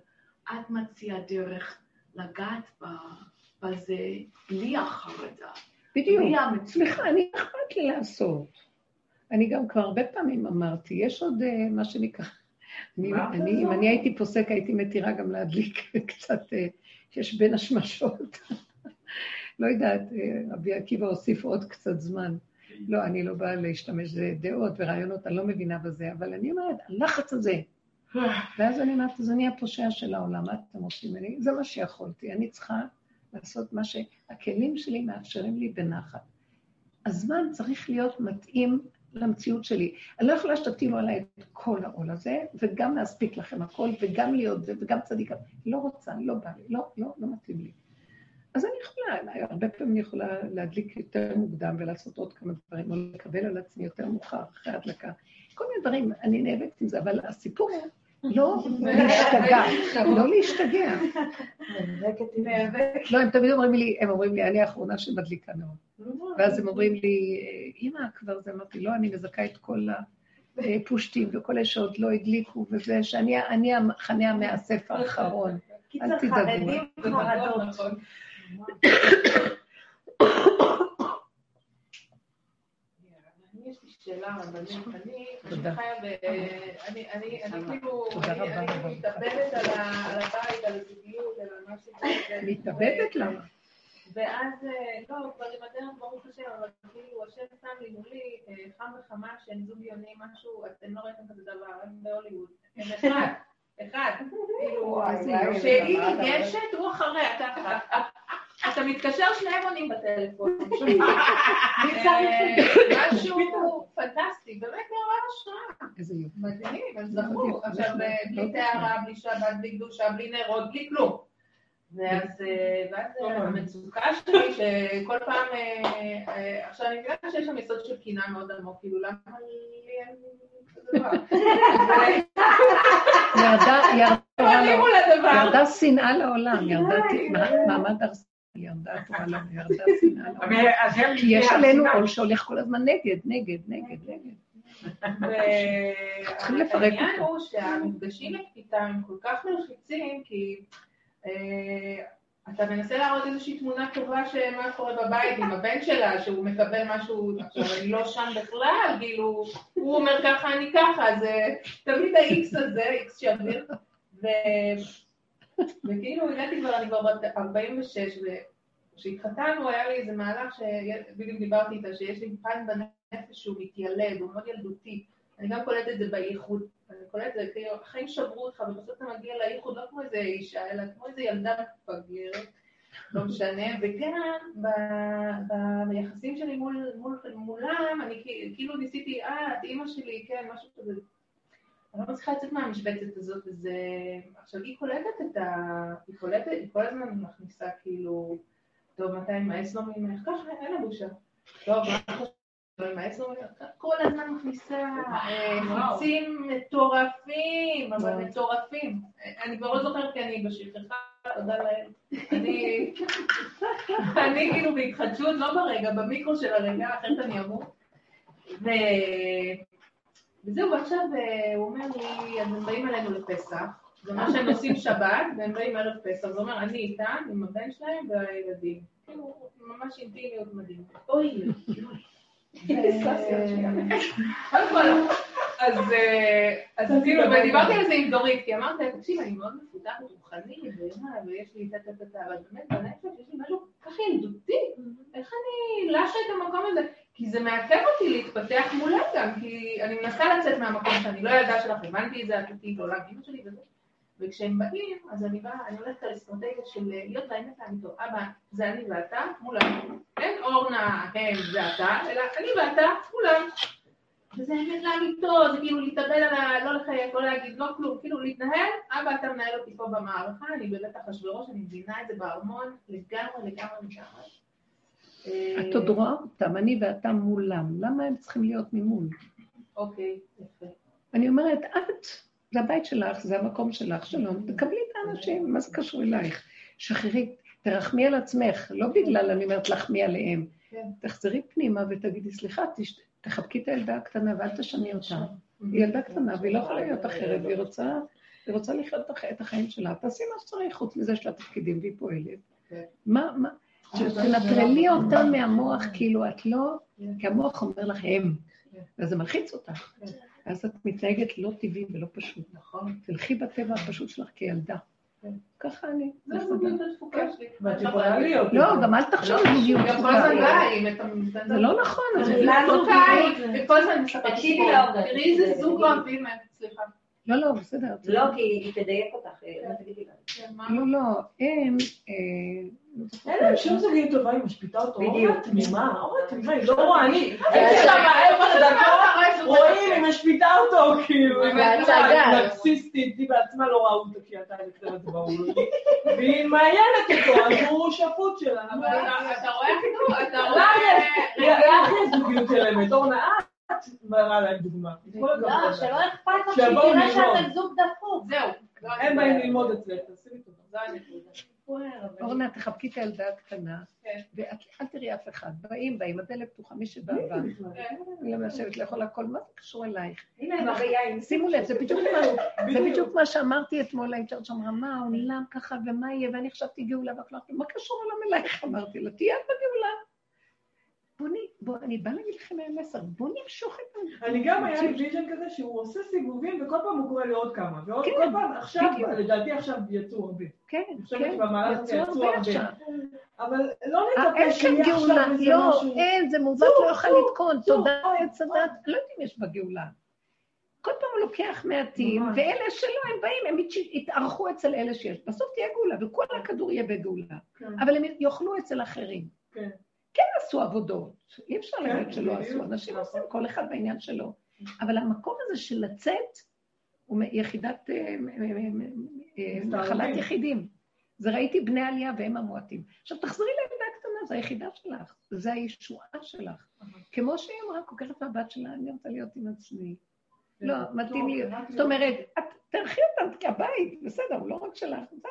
את מציעה דרך לגעת ב- בזה בלי החרדה. בדיוק. בלי המצוקה. סליחה, אני אכפת לי לעשות. אני גם כבר הרבה פעמים אמרתי, יש עוד אה, מה שנקרא, אני, אני, אם? אני הייתי פוסק, הייתי מתירה גם להדליק קצת, אה, שיש בין השמשות. לא יודעת, אה, רבי עקיבא הוסיף עוד קצת זמן. לא, אני לא באה להשתמש בדעות ורעיונות, אני לא מבינה בזה, אבל אני אומרת, הלחץ הזה. ואז אני אומרת, אז אני הפושע של העולם, מה אתם עושים ממני? זה מה שיכולתי, אני צריכה לעשות מה שהכלים שלי מאפשרים לי בנחת. הזמן צריך להיות מתאים למציאות שלי. אני לא יכולה שתטילו עליי את כל העול הזה, וגם להספיק לכם הכל, וגם להיות זה, וגם צדיקה. לא רוצה, לא בא לי, לא, לא, לא מתאים לי. אז אני יכולה, הרבה פעמים אני יכולה להדליק יותר מוקדם ולעשות עוד כמה דברים, או לקבל על עצמי יותר מאוחר, אחרי ההדלקה. כל מיני דברים, אני נאבקת עם זה, אבל הסיפור הוא לא להשתגע, לא להשתגע. לא, הם תמיד אומרים לי, הם אומרים לי, אני האחרונה שמדליקה נאום. ואז הם אומרים לי, אמא, כבר זה, אמרתי, לא, אני מזכה את כל הפושטים וכל אלה שעוד לא הדליקו, וזה, שאני אני המחנה המאסף האחרון. קיצר, אל תדאגו. חרדים חרדות. יש לי שאלה רבנית, אני פשוט תודה. חיה ב... אני, אני, אני כאילו, אני. מתאבדת על הבית, על הזוגיות, על מה שזה. מתאבדת? למה? ואז, אה, לא, כבר עם הדרך, ברוך השם, אבל כאילו, השם שם לי מולי אה, חם וחמה שהם זוג יוני משהו, אתם לא ראיתם כזה דבר, הם בהוליווד. הם אחד, אחד, כאילו. שהיא ניגשת, הוא אחריה, ככה. אתה מתקשר, שניהם עונים בטלפון. אה, משהו פנטסטי, באמת מעורר השראה. איזה יופי. מדהים, לא זכו. עכשיו, לא אה, בלי לא טהרה, בלי שבת, בלי קדושה, בלי נרות, בלי כלום. ואז אה, אה, המצוקה שלי, שכל פעם, עכשיו אני מבינה שיש שם יסוד של קנאה מאוד עמוק, כאילו למה לי אין כזה דבר? לדבר. ירדה שנאה לעולם, ירדה מעמד הר ירדה התורה לעולם, ירדה שנאה לעולם. אז הם כי יש עלינו עול שהולך כל הזמן נגד, נגד, נגד, נגד. צריכים לפרק אותו. הוא שהמפגשים איתם הם כל כך מלחיצים, כי אה, אתה מנסה להראות איזושהי תמונה טובה של מה קורה בבית עם הבן שלה, שהוא מקבל משהו, עכשיו אני לא שם בכלל, כאילו, הוא אומר ככה, אני ככה, אז אה, תמיד ה-X הזה, X שביר. וכאילו הגעתי כבר, אני כבר בת 46, וכשהתחתנו היה לי איזה מהלך שבדיוק דיברתי איתה, שיש לי פן בנפש שהוא מתיילד, הוא מאוד ילדותי. אני גם קולטת את זה בייחוד, אני קולטת את זה, כאילו, החיים שברו אותך, ובסוף אתה מגיע לייחוד לא כמו איזה אישה, אלא כמו איזה ילדה מפגרת, לא משנה, וגם ב- ב- ביחסים שלי מול, מול, מולם, אני כאילו ניסיתי, אה, את אימא שלי, כן, משהו כזה. אני לא מצליחה לצאת מהמשבצת הזאת, וזה... עכשיו, היא קולטת את ה... היא קולטת, היא כל הזמן מכניסה כאילו, טוב, מתי נמאס לו ממך? ככה, אין לה בושה. טוב, מה את עם העץ, כל הזמן מכניסה אה, חיצים מטורפים, אבל. מטורפים. אני כבר לא זוכרת כי אני בשכחה, תודה לאל. אני כאילו בהתחדשות, לא ברגע, במיקרו של הרגע, אחרת אני אמור. וזהו, ועכשיו אה, הוא אומר לי, אז הם באים אלינו לפסח, זה אומר שהם עושים שבת, והם באים ערב פסח, זה אומר, אני איתם, עם הבן שלהם והילדים. כאילו, ממש אינטימיות מדהימה. אוי, קודם כל, אז אה, אז כאילו, ודיברתי על זה עם דורית, כי אמרתי לה, תקשיב, אני מאוד מפותחת רוחנית, ומה, ויש לי טה טה, אבל באמת בנפש יש לי משהו ככה ילדותי, איך אני לשה את המקום הזה? כי זה מעכב אותי להתפתח מולה גם, כי אני מנסה לצאת מהמקום שאני לא ילדה שלך, הבנתי את זה, עשיתי בעולם אמא שלי וזה. וכשהם באים, אז אני באה, אני הולכת על אסטרטגיה של להיות באמת לאמיתו. אבא, זה אני ואתה, מולם. אין אורנה, הם ואתה, אלא אני ואתה, מולם. וזה אמת לאמיתו, זה כאילו להתאבל על ה... לא לחייך, לא להגיד, לא כלום, כאילו להתנהל, אבא, אתה מנהל אותי פה במערכה, אני בבית אחשוורוש, אני מבינה את זה בארמון, לגמרי, לגמרי, לגמרי. את עוד רואה אותם, אני ואתה מולם. למה הם צריכים להיות ממול? אוקיי, יפה. אני אומרת, את, זה הבית שלך, זה המקום שלך, שלום, תקבלי את האנשים, מה זה קשור אלייך? שחררי, תרחמי על עצמך, לא בגלל, אני אומרת, לחמי עליהם. כן. תחזרי פנימה ותגידי, סליחה, תחבקי את הילדה הקטנה ואל תשני אותה. היא ילדה קטנה והיא לא יכולה להיות אחרת, והיא רוצה, היא רוצה לחיות את הח- את החיים שלה. תעשי מה שצריך, חוץ מזה של התפקידים, והיא פועלת. כן. מה, מה, תנטרלי אותה מהמוח, כאילו את לא, כי המוח אומר לך הם, כן. ואז זה מלחיץ אותך. כן. אז את מתנהגת לא טבעי ולא פשוט. נכון. תלכי בטבע הפשוט שלך כילדה. כן. ככה אני. זה. הזוגיות התפוקה שלי. ואת יכולה להיות. לא, גם אל תחשבי זוגיות גם כל הזמן ה... זה לא נכון, לא וכל הזמן תקשיבי סיפור. לאורנה, תראי איזה זוג אוהבים הם, סליחה. לא, לא, בסדר. לא, כי היא תדייק אותך, אה? כן? לא, לא, הם... אה, לא אין להם שום זוגיות טובה, היא משפיטה אותו. בדיוק. אורנה תמימה, אורנה תמימה, היא לא רואה, אני הייתי שם עשר דקות, רואים, היא משפיטה אותו, כאילו, היא בהצגה. נרקסיסטית, היא בעצמה לא ראה אותו כי אתה נקראת את זה לי. והיא מעיינת אותו, אז הוא שפוט שלה. אתה רואה כאילו, אתה לא, רואה... לך יש זוגיות של אמת, אורנה, מראה להם דוגמה. לא. שלא אכפת לך שהיא שיבואו תראה ללמוד. שאתם זוג דפוק. זהו. הם באים ללמוד אצלך, תעשי לי טובה. זו הנקודה. אורנה, תחבקי את הילדה הקטנה, כן. ואל תראי אף אחד. באים, באים, הדלת פתוחה, מי שבא, בא. כן. אני לא לשבת לאכול הכל, מה זה קשור אלייך? שימו לב, זה בדיוק מה- זה בדיוק מה שאמרתי אתמול לאישה שאמרה, מה העולם ככה ומה יהיה, ואני חשבתי גאולה, אמרת, מה קשור העולם אלייך? אמרתי לה, תהיה את בגאולה. בוא. בוא, אני באה להגיד לכם המסר, בוא נמשוך את ה... אני גם היה לי ויז'ן כזה שהוא עושה סיבובים וכל פעם הוא קורא לי עוד כמה. ועוד כן, כל פעם, עכשיו, בדיוק. לדעתי עכשיו יצאו הרבה. כן, כן, יצאו הרבה. עכשיו. אבל לא אה, נצפה כאן שיהיה עכשיו איזה לא, משהו. אין, זה מעוות, צור, לא יכול לתקון, תודה עץ הדת, לא יודעת אם יש בה גאולה. כל פעם הוא לוקח מעטים. ואלה שלא, הם באים, הם יתארחו אצל אלה שיש. בסוף תהיה גאולה, וכל הכדור יהיה בגאולה. כן, אבל הם יאכלו אצל אחרים. כן. כן עשו עבודות, אי אפשר כן, להגיד שלא. עשו, אנשים נכון. עושים כל אחד בעניין שלו. אבל המקום הזה של לצאת, הוא יחידת, אה, אה, נחלת יחידים. זה ראיתי בני עלייה והם המועטים. עכשיו תחזרי לילדה הקטנה, זו היחידה שלך, זו הישועה שלך. כמו שהיא אמרה, כך מהבת שלה, אני רוצה להיות עם עצמי. לא, מתאים לי. זאת אומרת, תערכי אותם כבית, בסדר, הוא לא רק שלך, בסדר.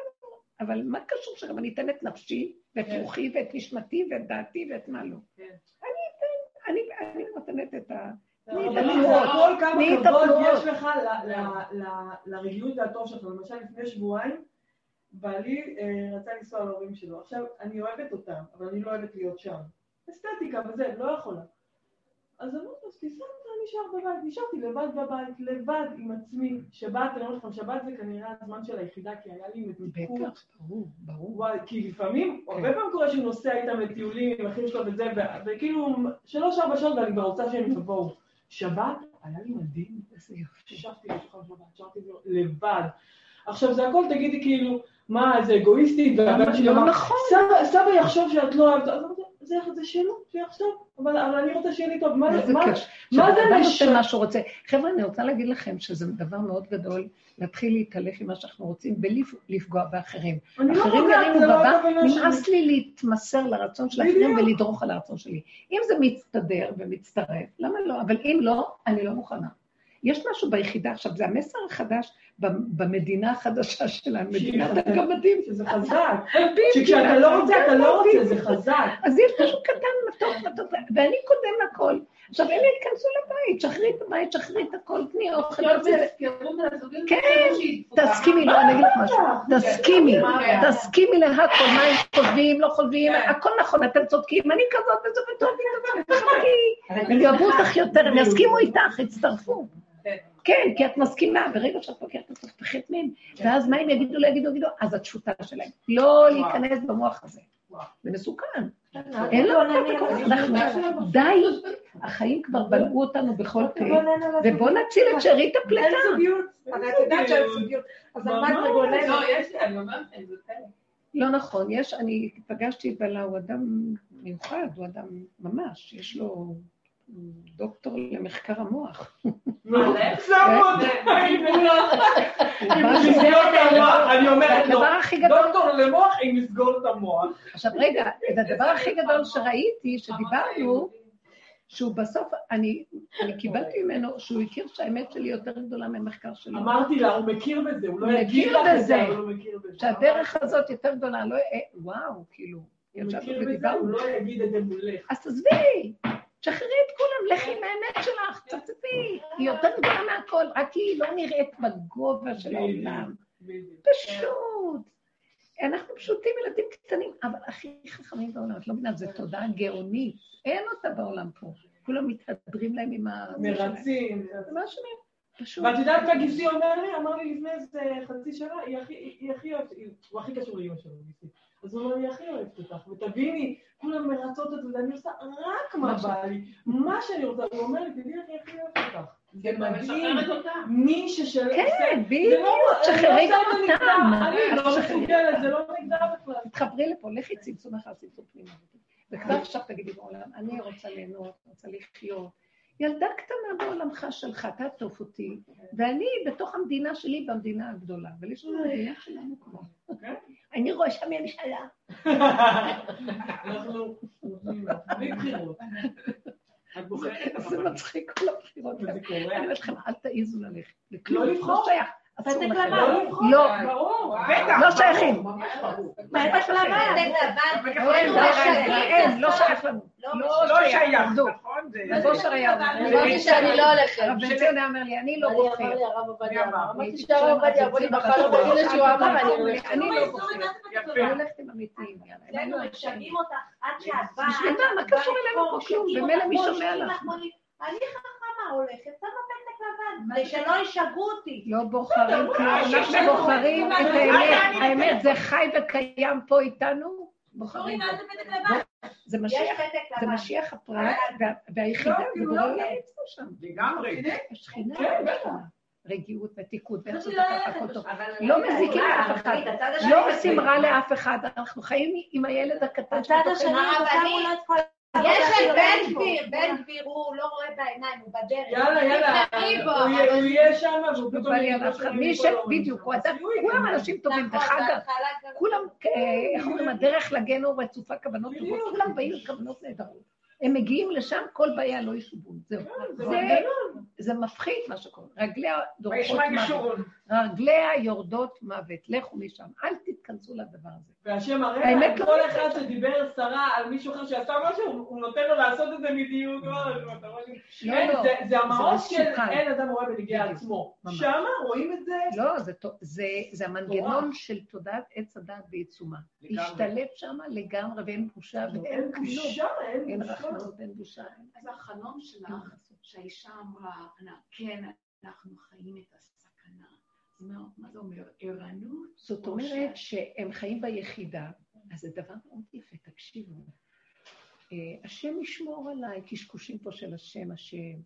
אבל מה קשור שגם אני אתן את נפשי, ואת רוחי, ואת נשמתי, ואת דעתי, ואת מה לא? כן. אני אתן, אני נותנת את ה... התנועות. כל כמה כבוד. יש לך לרגיעות והטוב שלך. למשל, לפני שבועיים, בעלי אה, רצה לנסוע להורים שלו. עכשיו, אני אוהבת אותם, אבל אני לא אוהבת להיות שם. אסתטיקה וזה, לא יכולה. אז אמרתי לו, אז תיסע נשאר בבית. נשארתי לבד בבית, לבד עם עצמי. שבת, אני אומרת לכם, שבת זה כנראה הזמן של היחידה, כי היה לי מתיקות. בטח, ברור, ברור. וואי, כי לפעמים, כן. הרבה פעמים קורה שהוא נוסע איתם לטיולים עם אחים שלו וזה, וכאילו שלוש ארבע שעות ואני כבר רוצה שהם יבואו. שבת, היה לי מדהים, איזה יופי. ישבתי לשולחן שבת, שרתי לבד. עכשיו זה הכל תגידי כאילו, מה, זה אגואיסטי, והבן שלי לא אמר, נכון. "סבא- סבא יחשוב שאת לא אוהבת, אז אמרתי, זה, זה שלו, שיחשוב, אבל, אני רוצה שיהיה לי טוב, מה, זה? עושה מה שהוא רוצה. חבר'ה, אני רוצה להגיד לכם שזה דבר מאוד גדול להתחיל להתהלך עם מה שאנחנו רוצים בלי לפגוע באחרים. לא אחרים ירימו לא בבא, שלי. נמאס לי להתמסר לרצון של האחרים. ולדרוך על הרצון שלי. אם זה מצטדר ומצטרף, למה לא? אבל אם לא, אני לא מוכנה. יש משהו ביחידה, עכשיו, זה המסר החדש במדינה החדשה שלנו, מדינת הגמדים. שזה חזק. שכשאתה לא רוצה, אתה לא רוצה, זה חזק. אז יש משהו קטן, מתוק, מתוק, ואני קודם לכל. עכשיו, אלה ייכנסו לבית, שחררי את הבית, שחררי את הכל, תני אוכל. מהזוגיות, כן. תסכימי, לא, אני אגיד לך משהו, תסכימי, מה? תסכימי להכל, מה הם חושבים, לא חושבים, כן. הכל נכון, אתם צודקים, אני כזאת וזה וטוב לי כזאת, תחכי, הם יאהבו אותך יותר, הם יסכימו איתך, יצטרפו. כן. כן, כי את מסכימה, ברגע שאת לוקחת את עצמך פחתמים, ואז מה הם יגידו, לא יגידו, יגידו, אז את שותפה שלהם. לא להיכנס במוח הזה. זה מסוכן. אין לנו אנחנו, די, החיים כבר בלעו אותנו בכל פה, ובואו נציל את שארית הפליטה. אין זוגיות. אבל את יודעת שאין זוגיות, אז על מה את. מגוננת? לא, יש לי, אני אומרת זה. לא נכון, יש, אני פגשתי את בעלה, הוא אדם מיוחד, הוא אדם ממש, יש לו דוקטור למחקר המוח. את המוח, אני אומרת לו, הדבר הכי גדול, דוקטור למוח עם לסגור את המוח. עכשיו רגע, את הדבר הכי גדול שראיתי, שדיברנו, שהוא בסוף, אני, אני קיבלתי ממנו שהוא הכיר שהאמת שלי יותר גדולה מהמחקר שלו. אמרתי לה, הוא מכיר בזה, הוא לא יגיד מכיר לך את בזה. זה, אבל הוא מכיר בזה. שהדרך הזאת יותר גדולה, לא, אה, וואו, כאילו, הוא מכיר בזה, הוא. לא יגיד את זה מולך. אז תעזבי, תשחררי את כולם, לכי עם האמת שלך, צפצפי, היא יותר גדולה מהכל, רק היא לא נראית בגובה של העולם. פשוט. אנחנו פשוטים, ילדים קטנים, אבל הכי חכמים בעולם, את לא מבינה, זו תודעה גאונית, אין אותה בעולם פה. כולם מתהדרים להם עם ה... מרצים. זה מה שאני... פשוט. ואת יודעת מה גיסי אומר לי? אמר לי לפני איזה חצי שנה, הוא הכי קשור לאמא שלו, גיסי. אז הוא אומר לי, הכי אוהבת אותך, ותביני, כולם מרצות את זה, ואני עושה רק מה בא לי, מה שאני רוצה. הוא אומר לי, תדעי היא הכי אוהבת אותך. זה מדהים. מי ששל... כן, בדיוק, לא- לא גם את זה אותם. אני לא מסוגלת, זה לא נגדה בכלל. תתחברי לפה, לכי צמצום אחד, צמצום פנימה. וכבר עכשיו תגידי בעולם, אני רוצה ליהנות, רוצה לחיות. ילדה קטנה בעולמך שלך, תעטוף אותי, ואני בתוך המדינה שלי במדינה הגדולה, אבל יש לנו מדינה שלנו כבר. אני ראש הממשלה. אנחנו בלי בחירות. זה מצחיק כל הבחירות. אני אומרת לכם, אל תעיזו ללכת. לא לבחור. שייך. אסור פתק. לבן. לא לבחור. לא. ברור. לא שייכים. פתק לבן. לא אין, לא שייך לנו. לא שייך, אושר היה אומר לי, אמרתי שאני לא הולכת. הרב בן ציון היה אומר לי, אני לא אני בוחר. אמר לי הרב עובדיה, אמר? אמרתי שהרב עובדיה יבוא לי מחר ויגיד לי שהוא אמר, אני הולכת. אני לא בוחרת. יפה. אני הולכת עם אמיתיים, אצלנו משגעים אותך עד שאת באה. בשביל מה? מה קשור אלינו כלום? במילא מי שומע לך? אני חכמה הולכת, שמה פתק לבן, כדי שלא ישגעו אותי. לא בוחרים כלום, אנחנו. בוחרים את האמת. האמת זה חי וקיים פה איתנו, בוחרים. זה? זה משיח, זה. משיח הפרט וה- והיחידה, ובורא עולם נמצא שם. לגמרי. שכינה, כן, שם רגיעות מתיקות, ואיך לא הכל טוב. לא מזיקים לאף אחד, לא. עושים רע לאף אחד, אנחנו חיים עם הילד הקטן הצד השני שבתוכנו. יש יש את בן גביר, בן גביר הוא לא רואה בעיניים, הוא בדרך. יאללה, יאללה, הוא יהיה- הוא יהיה שם, והוא פתאום. שאני מי ש... בדיוק, הוא אדם, הוא כולם. אנשים טובים. נכון, דרך אגב, כולם, אה, איך אומרים, הדרך לגיהנום רצופה כוונות טובות. כולם באים עם כוונות נהדרות. הם מגיעים לשם, כל בעיה לא ישובון. זהו. זה מפחיד מה שקורה. רגליה דורכות מוות. רגליה יורדות מוות. לכו משם. אל תתכנסו לדבר הזה. והשם הרי האמת לא כל אחד שדיבר סרה על מישהו אחר שעשה משהו, הוא נותן לו לעשות את זה מדיניות. לא, לא. זה- זה המעוז של. אין אדם רואה בדיוק. עצמו. ממש. שמה רואים את זה, לא, זה, תו- זה, זה המנגנון של תודעת עץ הדעת בעיצומה. להשתלט שם לגמרי, ואין בושה ואין כלום. בושה, אין אין בושה. רחמנות, אין בושה. אין- אז החלום שלך, שהאישה אמרה, "אנ- כן, אנחנו חיים את הסכנה. מה זה אומר? ערנות? זאת או אומרת שהם חיים ביחידה, אז זה דבר מאוד יפה, תקשיבו. אה, השם ישמור עליי, קשקושים פה של השם, השם.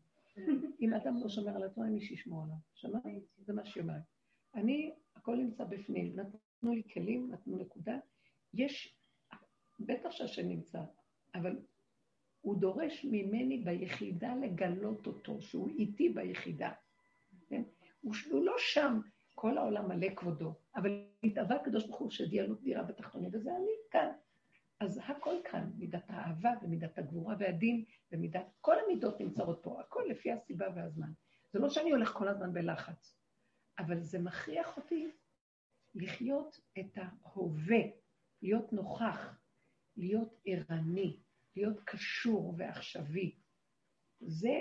אם אדם לא שומר על עצמו, אין מי שישמור עליו. שמעת? זה מה שהיא אומרת. אני, הכל נמצא בפנים. נתנו לי כלים, נתנו נקודה. יש, בטח שהשם נמצא. אבל הוא דורש ממני ביחידה לגלות אותו, שהוא איתי ביחידה. כן? הוא, הוא לא שם, כל העולם מלא כבודו, אבל התאווה הקדוש ברוך הוא שדיאלוג דירה בתחתונים, וזה אני כאן. אז הכל כאן, מידת האהבה ומידת הגבורה והדין ומידת, כל המידות נמצאות פה, הכל לפי הסיבה והזמן. זה לא שאני הולך כל הזמן בלחץ, אבל זה מכריח אותי לחיות את ההווה, להיות נוכח, להיות ערני, להיות קשור ועכשווי. זה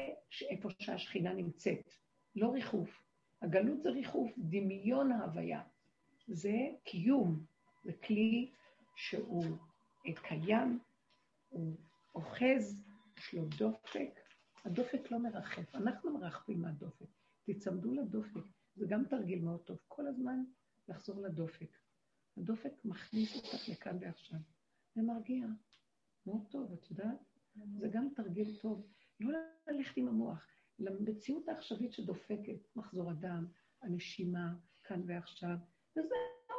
איפה שהשכינה נמצאת, לא ריחוף. הגלות זה ריחוף, דמיון ההוויה. זה קיום, זה כלי שהוא קיים, הוא אוחז, יש לו דופק. הדופק לא מרחף, אנחנו מרחפים מהדופק. תצמדו לדופק, זה גם תרגיל מאוד טוב. כל הזמן לחזור לדופק. הדופק מכניס אותך לכאן ועכשיו. זה מרגיע. מאוד טוב, את יודעת? זה גם תרגיל טוב. לא ללכת עם המוח, למציאות העכשווית שדופקת, מחזור הדם, הנשימה, כאן ועכשיו. וזהו,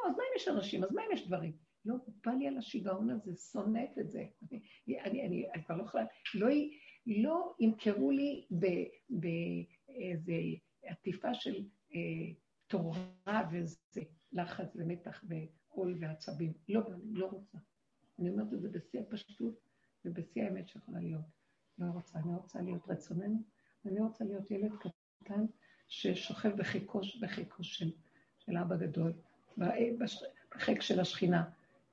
אז מה אם יש אנשים? אז מה אם יש דברים? לא, בא לי על השיגעון הזה, שונאת את זה. אני, אני, אני, אני כבר לא יכולה, לא, לא ימכרו לי באיזה עטיפה של אה, תורה וזה לחץ ומתח ועול ועצבים. לא, אני לא רוצה. אני אומרת את זה בשיא הפשטות ובשיא האמת שיכולה להיות. לא רוצה, אני רוצה להיות רצוננו, ואני רוצה להיות ילד קטן ששוכב בחיקו, בחיקו של, של אבא גדול, בחיק של השכינה.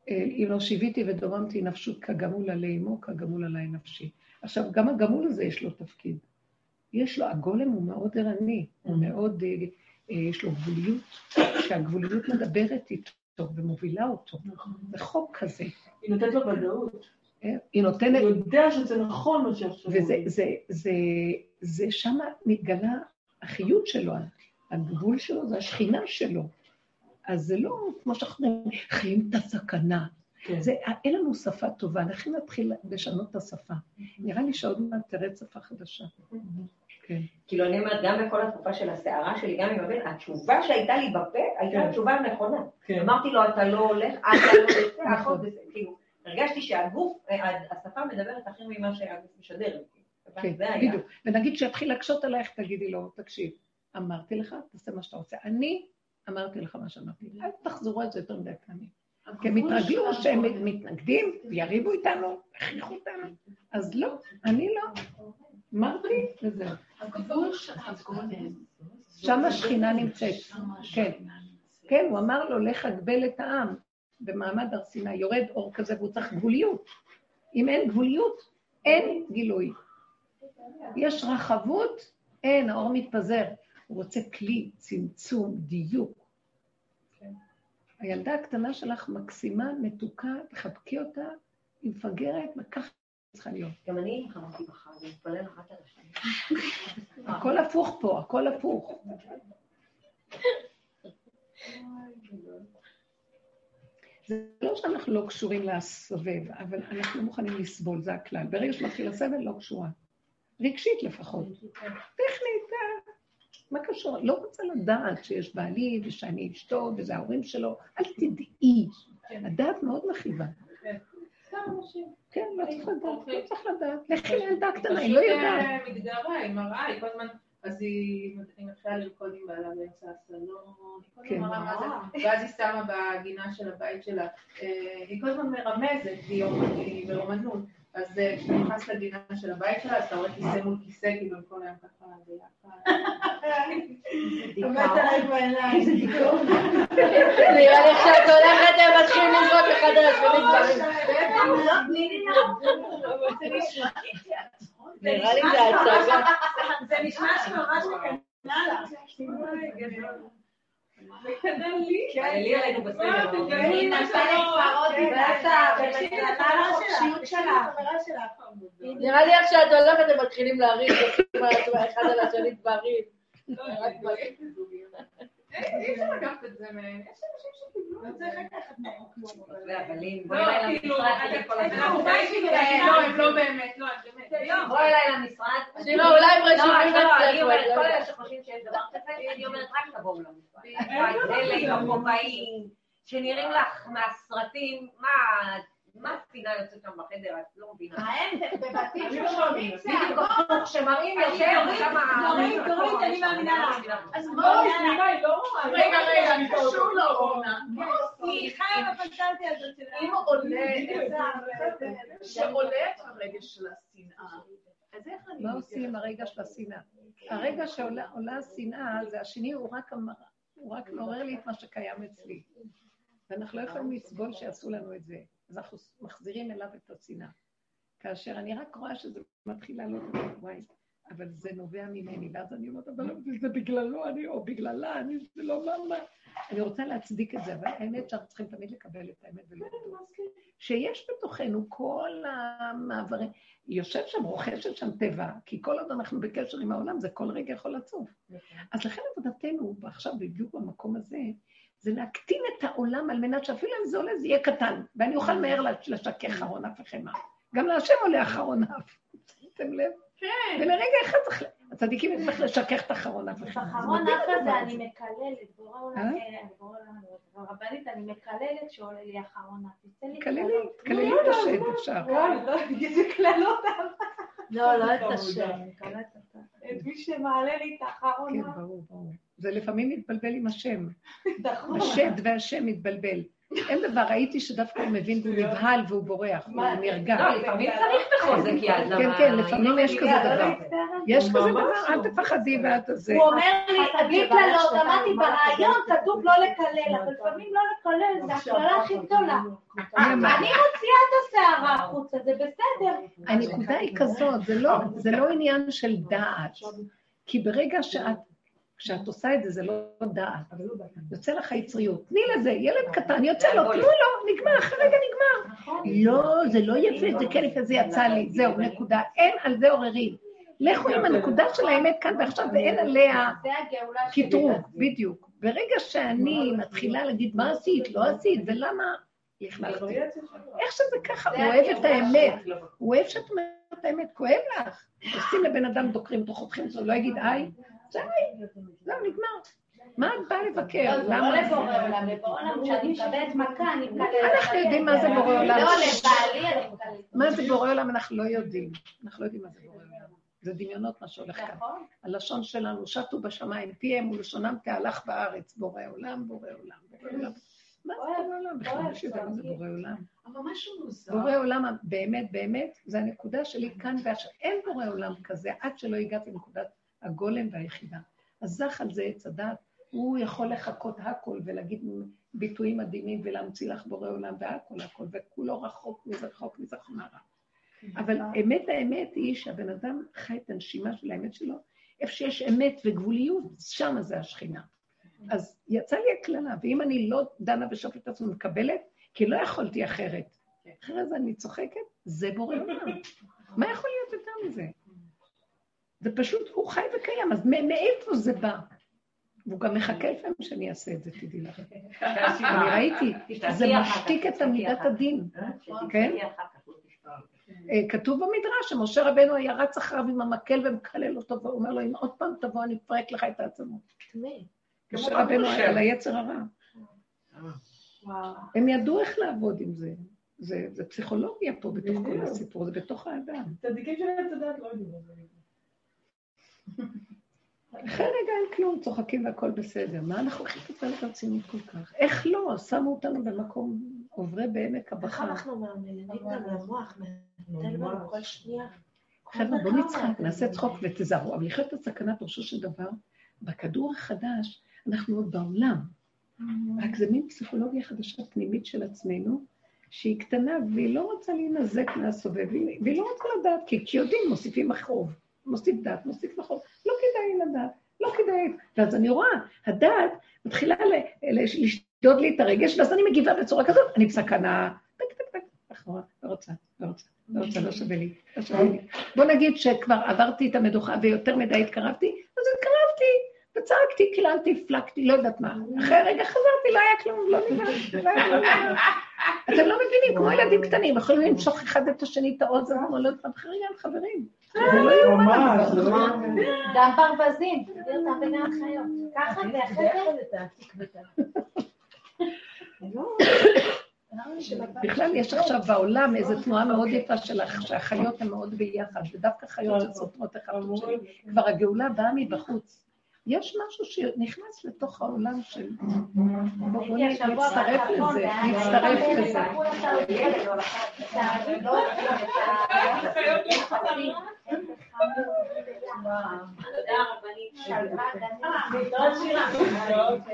אם לא שיוויתי ודוממתי נפשות כגמול עלי אמו, כגמול עלי נפשי. עכשיו, גם הגמול הזה יש לו תפקיד. יש לו, הגולם הוא מאוד ערני, הוא מאוד, אה, אה, יש לו גבוליות, שהגבוליות מדברת איתו ומובילה אותו. זה חוק כזה. היא נותנת לו ודאות. היא נותנת... הוא יודע שזה נכון מה שעכשיו וזה, זה, זה, זה שמה מתגלה החיות שלו, הגבול שלו זה השכינה שלו. אז זה לא כמו שאנחנו חיים את הסכנה. כן. זה, אין לנו שפה טובה, אנחנו נתחיל לשנות את השפה. נראה לי שעוד מעט תרד שפה חדשה. כן. כאילו, אני אומרת, גם בכל התקופה של הסערה שלי, גם עם הבן, התשובה שהייתה לי בפה, הייתה כן. התשובה הנכונה. כן. אמרתי לו, אתה לא הולך, אתה לא יוצא, הכל בסדר. כאילו, הרגשתי שהגוף, השפה מדברת אחר ממה שהגוף משדר. כן, בדיוק. ונגיד שיתחיל להקשות עלייך, תגידי לו, תקשיב, אמרתי לך, תעשה מה שאתה רוצה. אני אמרתי לך מה שאמרתי. אל תחזרו על זה יותר מדי פעמים. כי הם התרגלו שהם מתנגדים, ויריבו איתנו, הכריחו אותנו. אז לא, אני לא. אמרתי, וזהו. שם השכינה נמצאת. כן. כן, הוא אמר לו, לך אגבל את העם במעמד הר סיני. יורד אור כזה והוא צריך גבוליות. אם אין גבוליות, אין גילוי. יש רחבות, אין, האור מתפזר. הוא רוצה כלי, צמצום, דיוק. הילדה הקטנה שלך מקסימה, מתוקה, תחבקי אותה, היא מפגרת, וככה צריכה להיות. גם אני חמרתי בחג, אני מתפלל אחת על השני. הכל הפוך פה, הכל הפוך. זה לא שאנחנו לא קשורים לסובב, אבל אנחנו מוכנים לסבול, זה הכלל. ברגע שמתחיל הסבל, לא קשורה. רגשית לפחות. טכנית, אה, מה קשור? לא רוצה לדעת שיש בעלי ושאני אשתו וזה ההורים שלו, אל תדעי. הדעת מאוד מכאיבה. כן, לא צריך לדעת, לא צריך לדעת. לכי לילדה קטנה, היא לא יודעת. היא מתגרה, היא מראה, היא כל הזמן... אז היא מתחילה לרקוד עם בעלה באמצע הסלון, היא כל הזמן מראה מה זה, ואז היא שמה בגינה של הבית שלה, היא כל הזמן מרמזת, היא באומנות. אז כשאתה נכנס לגינה של הבית שלה, אז אתה רואה כיסא מול כיסא, כאילו הם כל היום ככה ביחד. עומדת עליי בעיניים. איזה דיכאון. נראה לי כשאת הולכת הם מתחילים לזרוק אחד על השני נראה לי זה הצגה. זה נשמע שממש מקנאה לך. מקדם לי? כן, לי עלינו בסדר. היא נסה להתפרות נראה לי איך שאת הולכת הם מתחילים להריב, אחד על השני דברים. אי אפשר לקחת את זה מהם, יש אנשים שקיבלו את זה. אבל אם, בואי אליי למשרד, לא, הם לא באמת, לא, באמת. בואי אליי למשרד. לא, אולי הם רשומים אצלנו. כל אלה שחושבים שיש דבר כזה, אני אומרת, רק תבואו למשרד. אלה עם הכובעים, שנראים לך מהסרטים, מה, מה השנאה יוצאת שם בחדר? את לא מבינה. ההפך, בבתים אני לא צעקות, הפוך, שמראים יותר, שם... דורית, דורית, אני מאמינה לך. אז בואו. סליחה, היא לא רואה. היא רגע, רגע, שאני קשור. לאורנה. סליחה על הפנטזיה הזאת שלה. אם עולה שעולה הרגש של השנאה, אז איך אני... מה עושים עם הרגע של השנאה? הרגע שעולה עולה השנאה, זה השני, הוא רק אמר, הוא רק מעורר לי את מה שקיים אצלי. ואנחנו לא יכולים לסבול שיעשו לנו את זה. אז אנחנו מחזירים אליו את השנאה. כאשר אני רק רואה שזה מתחיל לעלות, וואי, אבל זה נובע ממני, ואז אני אומרת, אבל זה בגללו אני, או בגללה, אני, זה לא מה מה. אני רוצה להצדיק את זה, אבל האמת שאנחנו צריכים תמיד לקבל את האמת ולהודות. שיש בתוכנו כל המעברים, יושב שם, רוכשת שם טבע, כי כל עוד אנחנו בקשר עם העולם, זה כל רגע יכול לצוף. אז לכן עבודתנו, ועכשיו בדיוק במקום הזה, זה להקטין את העולם על מנת שאפילו אם זה עולה, זה יהיה קטן, ואני אוכל מהר לשכך אחרון אף וחמא. גם להשם עולה אחרון אף. שמתם לב? כן. ולרגע אחד צריך... הצדיקים יודעים איך לשכך את אחרון אף וחמא. אחרון אף הזה אני. מקללת, בורא עולם, אה? רבנית, אני מקללת שעולה לי אחרון אף. תקללי. תקללי את השד, אפשר. איזה קללות. לא, לא את אותה. את מי שמעלה לי את האחרון. כן, ברור, ברור. זה לפעמים מתבלבל עם השם. נכון. השד והשם מתבלבל. אין דבר, ראיתי שדווקא הוא מבין והוא נבהל והוא בורח, הוא נרגע. לא, לפעמים צריך בחוזק יד. כן, למה- כן, לפעמים יש כזה לא דבר. מצטערת. יש כזה דבר, לא. אל תפחדי ואת זה. הוא אומר לי, בלי קללות, אמרתי ברעיון כתוב לא לקלל, אבל לפעמים לא לקלל, זה הקללה הכי גדולה. אני מוציאה את השערה החוצה, זה בסדר. הנקודה היא כזאת, זה לא, זה לא עניין של דעת. כי ברגע שאת, כשאת עושה את זה, זה לא דעת. יוצא לך יצריות. תני לזה, ילד קטן, יוצא לו, תנו לו, נגמר, אחרי רגע נגמר. לא, זה לא יפה, זה כן יפה, זה יצא לי, זהו, נקודה. אין על זה עוררין. לכו עם הנקודה של האמת כאן ועכשיו, ואין עליה זה. קטרוג, בדיוק. ברגע שאני מתחילה להגיד, מה עשית, לא עשית, ולמה, לכלכתי. איך שזה ככה, הוא אוהב את האמת. הוא אוהב שאת אומרת את האמת, כואב לך. עושים לבן אדם, דוקרים אותו, חותכים אותו, לא יגיד איי, איי, זהו, נגמר. מה את באה לבקר? לא, זה לא למה? לבורא עולם, לבורא עולם, כשאני מקבלת מכה, אני מקבלת... אנחנו יודעים מה זה בורא עולם. לא, לבעלי אני מקבלת. מה זה בורא עולם אנחנו לא יודעים. אנחנו לא יודעים מה זה בורא עולם. זה דמיונות מה שהולך כאן. נכון? הלשון שלנו, שטו בשמיים, פיהם ולשונם תהלך בארץ. בורא עולם, בורא עולם, בורא עולם. מה זה בורא עולם? בכלל יש יודע מה זה בורא עולם. אבל משהו מוזר. בורא עולם, באמת, באמת, זה הנקודה שלי כאן ועכשיו. אין בורא עולם כזה עד שלא הגעתי לנקודת הגולם והיחידה. על זה עץ הדת, הוא יכול לחכות הכל ולהגיד ביטויים מדהימים ולהמציא לך בורא עולם והכל הכל, וכולו רחוק מזה, רחוק מזה חמרה. אבל אמת האמת היא שהבן אדם חי את הנשימה של האמת שלו, איפה שיש אמת וגבוליות, שם זה השכינה. אז יצא לי הקללה, ואם אני לא דנה ושופטת עצמי ומקבלת, כי לא יכולתי אחרת. אחרי זה אני צוחקת, זה בורא עולם. מה יכול להיות יותר מזה? זה פשוט, הוא חי וקיים, אז מאיפה זה בא? והוא גם מחכה לפעמים שאני אעשה את זה, תדעי לך. אני ראיתי, זה משתיק את עמידת הדין, כן? אה, כתוב במדרש שמשה רבנו היה רץ אחריו עם המקל ומקלל אותו, והוא אומר לו, אם עוד פעם תבוא, אני אפרק לך את העצמות. משה רבנו היה על היצר הרע. הם ידעו איך לעבוד עם זה. זה, זה פסיכולוגיה פה בתוך כל הסיפור, זה בתוך האדם. צדיקים של עץ הדת לא יודעים. אחרי רגע אין כלום, צוחקים והכל בסדר. מה אנחנו הולכים לטפל ברצינות כל כך? איך לא? שמו אותנו במקום עוברי בעמק איך הבכה. אנחנו מאמינים גם למוח, נותן לנו כל שנייה. חבר'ה, בואו נצחק, נעשה צחוק ותזהרו. אבל לחיות את הסכנה, פירושו של דבר, בכדור החדש, אנחנו עוד בעולם. רק זה מין פסיכולוגיה חדשה פנימית של עצמנו, שהיא קטנה והיא לא רוצה להינזק מהסובב, והיא לא רוצה לדעת, כי כשיודעים מוסיפים מחרוב, מוסיף דת, מוסיף מחרוב, לא כדאי לדעת, לא כדאי. ואז אני רואה, הדעת מתחילה לשדוד לי את הרגש, ואז אני מגיבה בצורה כזאת, אני בסכנה, טק טק טק, אחורה, לא רוצה, לא רוצה, לא רוצה, לא שווה לי, לא שווה לי. בוא נגיד שכבר עברתי את המדוכה ויותר מדי התקרבתי, אז וצעקתי, קיללתי, הפלגתי, לא יודעת מה. אחרי רגע חזרתי, לא היה כלום, לא נראה, לא אתם לא מבינים, כמו ילדים קטנים, יכולים למשוך אחד את השני את האוזן, כמו לא יודעת, אחרי חברים. זה לא יאומן. גם ברווזים, תסביר אותם בין החיות. ככה זה אחרת. בכלל יש עכשיו בעולם איזו תנועה מאוד יפה של שהחיות הן מאוד ביחד, ודווקא חיות שסותרות אחד את השני. כבר הגאולה באה מבחוץ. יש משהו שנכנס לתוך העולם של... בואו נצטרף לזה, נצטרף לזה. תודה